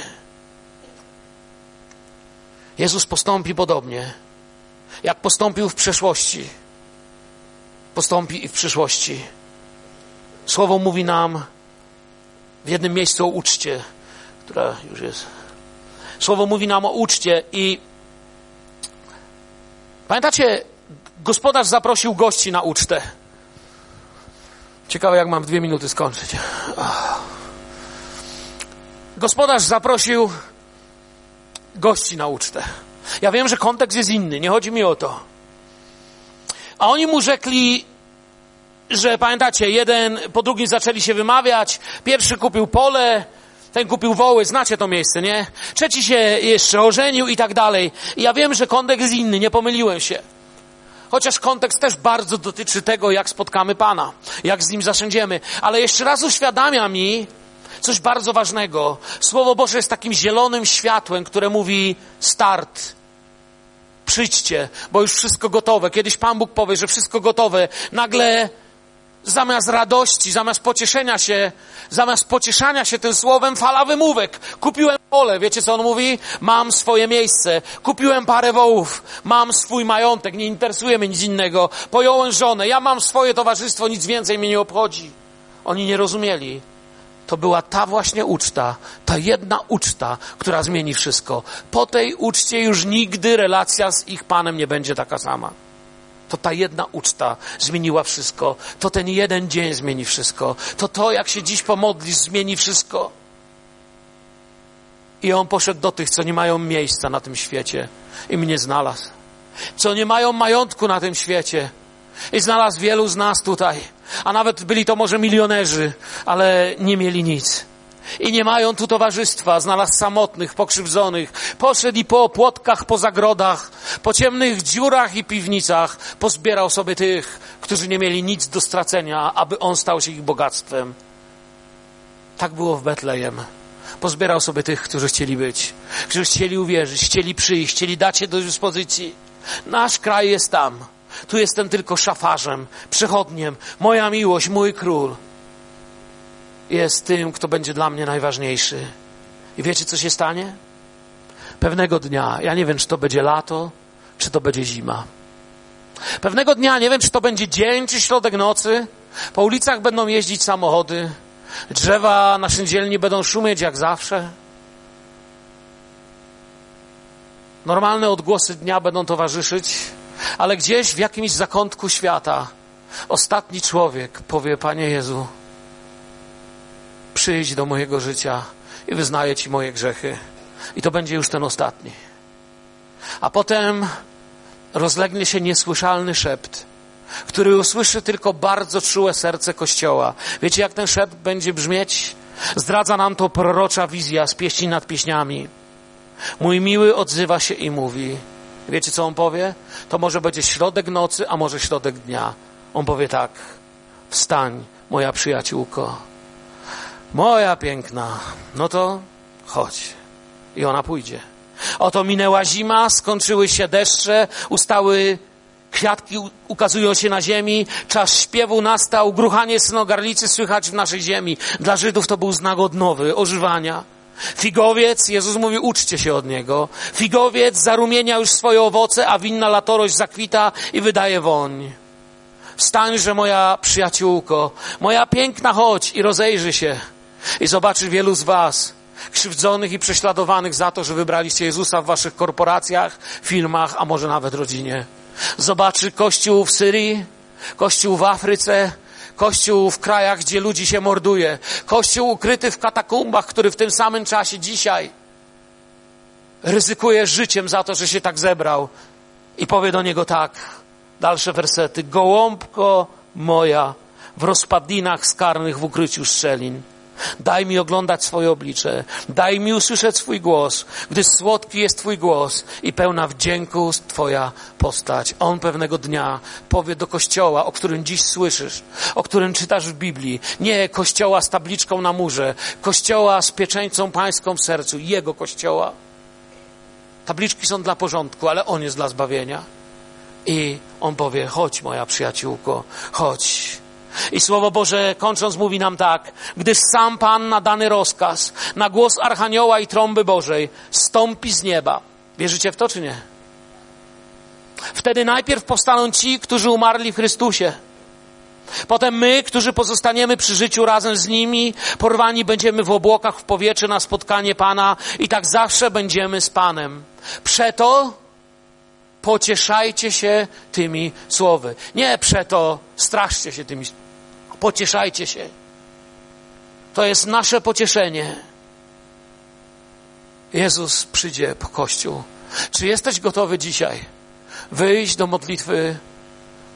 Speaker 1: Jezus postąpi podobnie jak postąpił w przeszłości, postąpi i w przyszłości. Słowo mówi nam w jednym miejscu o uczcie, która już jest. Słowo mówi nam o uczcie i pamiętacie, gospodarz zaprosił gości na ucztę. Ciekawe, jak mam dwie minuty skończyć. Gospodarz zaprosił gości na ucztę. Ja wiem, że kontekst jest inny, nie chodzi mi o to. A oni mu rzekli, że pamiętacie, jeden po drugim zaczęli się wymawiać. Pierwszy kupił pole, ten kupił woły, znacie to miejsce, nie? Trzeci się jeszcze ożenił i tak dalej. I ja wiem, że kontekst jest inny, nie pomyliłem się. Chociaż kontekst też bardzo dotyczy tego, jak spotkamy Pana, jak z Nim zasiądziemy. Ale jeszcze raz uświadamia mi coś bardzo ważnego. Słowo Boże jest takim zielonym światłem, które mówi start, przyjdźcie, bo już wszystko gotowe. Kiedyś Pan Bóg powie, że wszystko gotowe. Nagle zamiast radości, zamiast pocieszenia się, zamiast pocieszania się tym słowem, fala wymówek. Kupiłem pole, wiecie co on mówi? Mam swoje miejsce. Kupiłem parę wołów, mam swój majątek, nie interesuje mnie nic innego. Pojąłem żonę, ja mam swoje towarzystwo, nic więcej mnie nie obchodzi. Oni nie rozumieli to była ta właśnie uczta, ta jedna uczta, która zmieni wszystko. Po tej uczcie już nigdy relacja z ich Panem nie będzie taka sama. To ta jedna uczta zmieniła wszystko. To ten jeden dzień zmieni wszystko. To to, jak się dziś pomodlisz, zmieni wszystko. I on poszedł do tych, co nie mają miejsca na tym świecie i mnie znalazł. Co nie mają majątku na tym świecie i znalazł wielu z nas tutaj. A nawet byli to może milionerzy, ale nie mieli nic. I nie mają tu towarzystwa. Znalazł samotnych, pokrzywdzonych. Poszedł i po płotkach, po zagrodach, po ciemnych dziurach i piwnicach pozbierał sobie tych, którzy nie mieli nic do stracenia, aby on stał się ich bogactwem. Tak było w Betlejem. Pozbierał sobie tych, którzy chcieli być, którzy chcieli uwierzyć, chcieli przyjść, chcieli dać się do dyspozycji. Nasz kraj jest tam. Tu jestem tylko szafarzem, przechodniem. Moja miłość, mój król jest tym, kto będzie dla mnie najważniejszy. I wiecie, co się stanie? Pewnego dnia, ja nie wiem, czy to będzie lato, czy to będzie zima. Pewnego dnia, nie wiem, czy to będzie dzień, czy środek nocy, po ulicach będą jeździć samochody, drzewa na dzielni będą szumieć jak zawsze. Normalne odgłosy dnia będą towarzyszyć ale gdzieś w jakimś zakątku świata ostatni człowiek powie: Panie Jezu, przyjdź do mojego życia i wyznaję Ci moje grzechy. I to będzie już ten ostatni. A potem rozlegnie się niesłyszalny szept, który usłyszy tylko bardzo czułe serce Kościoła. Wiecie, jak ten szept będzie brzmieć? Zdradza nam to prorocza wizja z pieśni nad pieśniami. Mój miły odzywa się i mówi: Wiecie, co on powie? To może będzie środek nocy, a może środek dnia. On powie tak: Wstań, moja przyjaciółko, moja piękna, no to chodź. I ona pójdzie. Oto minęła zima, skończyły się deszcze, ustały kwiatki, ukazują się na ziemi, czas śpiewu nastał, gruchanie synogarlicy słychać w naszej ziemi. Dla Żydów to był znak odnowy, ożywania. Figowiec, Jezus mówi, uczcie się od niego. Figowiec zarumienia już swoje owoce, a winna latorość zakwita i wydaje woń. Wstańże, moja przyjaciółko, moja piękna, chodź i rozejrzy się. I zobaczy wielu z was, krzywdzonych i prześladowanych za to, że wybraliście Jezusa w waszych korporacjach, filmach, a może nawet rodzinie. Zobaczy Kościół w Syrii, Kościół w Afryce, Kościół w krajach, gdzie ludzi się morduje, Kościół ukryty w katakumbach, który w tym samym czasie dzisiaj ryzykuje życiem za to, że się tak zebrał i powie do niego tak, dalsze wersety, gołąbko moja w rozpadlinach skarnych w ukryciu szczelin. Daj mi oglądać swoje oblicze, daj mi usłyszeć swój głos, gdyż słodki jest Twój głos i pełna wdzięku Twoja postać. On pewnego dnia powie do kościoła, o którym dziś słyszysz, o którym czytasz w Biblii, nie kościoła z tabliczką na murze, kościoła z pieczeńcą pańską w sercu, jego kościoła. Tabliczki są dla porządku, ale on jest dla zbawienia. I on powie: Chodź, moja przyjaciółko, chodź. I Słowo Boże, kończąc, mówi nam tak, gdyż sam Pan na dany rozkaz, na głos Archanioła i trąby Bożej, stąpi z nieba. Wierzycie w to, czy nie? Wtedy najpierw powstaną ci, którzy umarli w Chrystusie. Potem my, którzy pozostaniemy przy życiu razem z nimi, porwani będziemy w obłokach w powietrze na spotkanie Pana i tak zawsze będziemy z Panem. Przeto pocieszajcie się tymi słowy. Nie przeto straszcie się tymi słowy Pocieszajcie się. To jest nasze pocieszenie. Jezus przyjdzie po Kościół. Czy jesteś gotowy dzisiaj wyjść do modlitwy,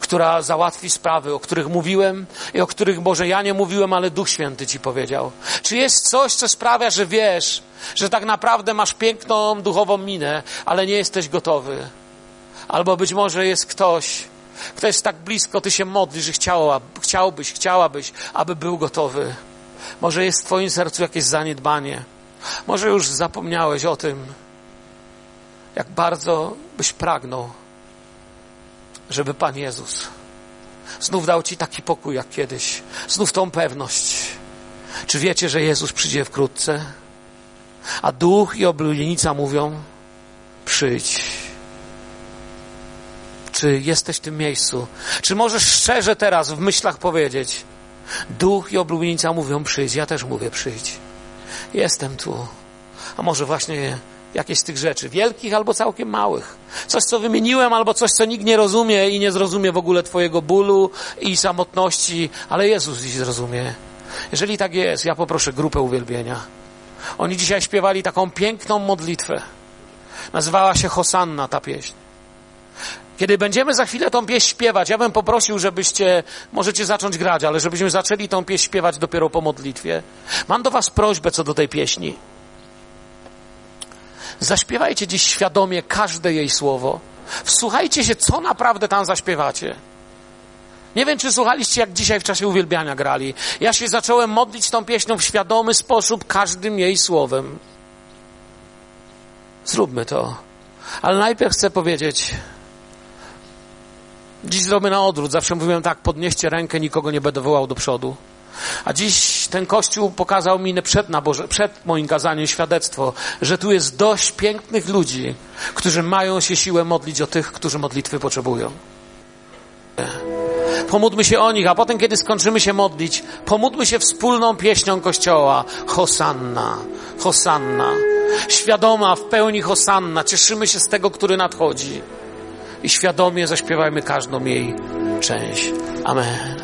Speaker 1: która załatwi sprawy, o których mówiłem i o których może ja nie mówiłem, ale Duch Święty ci powiedział? Czy jest coś, co sprawia, że wiesz, że tak naprawdę masz piękną duchową minę, ale nie jesteś gotowy? Albo być może jest ktoś, kto jest tak blisko, ty się modlisz, że chciałbyś, chciałabyś, aby był gotowy. Może jest w Twoim sercu jakieś zaniedbanie. Może już zapomniałeś o tym, jak bardzo byś pragnął, żeby Pan Jezus znów dał Ci taki pokój jak kiedyś, znów tą pewność. Czy wiecie, że Jezus przyjdzie wkrótce? A duch i oblubienica mówią: przyjdź. Czy jesteś w tym miejscu? Czy możesz szczerze teraz w myślach powiedzieć: Duch i oblubienica mówią przyjdź, ja też mówię przyjdź. Jestem tu. A może właśnie jakieś z tych rzeczy, wielkich albo całkiem małych. Coś, co wymieniłem, albo coś, co nikt nie rozumie i nie zrozumie w ogóle Twojego bólu i samotności, ale Jezus dziś zrozumie. Jeżeli tak jest, ja poproszę grupę uwielbienia. Oni dzisiaj śpiewali taką piękną modlitwę. Nazywała się Hosanna ta pieśń. Kiedy będziemy za chwilę tą pieśń śpiewać, ja bym poprosił, żebyście, możecie zacząć grać, ale żebyśmy zaczęli tą pieśń śpiewać dopiero po modlitwie. Mam do Was prośbę co do tej pieśni. Zaśpiewajcie dziś świadomie każde jej słowo. Wsłuchajcie się, co naprawdę tam zaśpiewacie. Nie wiem, czy słuchaliście, jak dzisiaj w czasie uwielbiania grali. Ja się zacząłem modlić tą pieśnią w świadomy sposób, każdym jej słowem. Zróbmy to. Ale najpierw chcę powiedzieć, Dziś zrobię na odwrót. Zawsze mówiłem tak, podnieście rękę, nikogo nie będę wołał do przodu. A dziś ten Kościół pokazał mi przed, Boże, przed moim kazaniem świadectwo, że tu jest dość pięknych ludzi, którzy mają się siłę modlić o tych, którzy modlitwy potrzebują. Pomódlmy się o nich, a potem, kiedy skończymy się modlić, pomódlmy się wspólną pieśnią Kościoła. Hosanna, Hosanna. Świadoma, w pełni Hosanna. Cieszymy się z tego, który nadchodzi i świadomie zaśpiewajmy każdą jej część. Amen.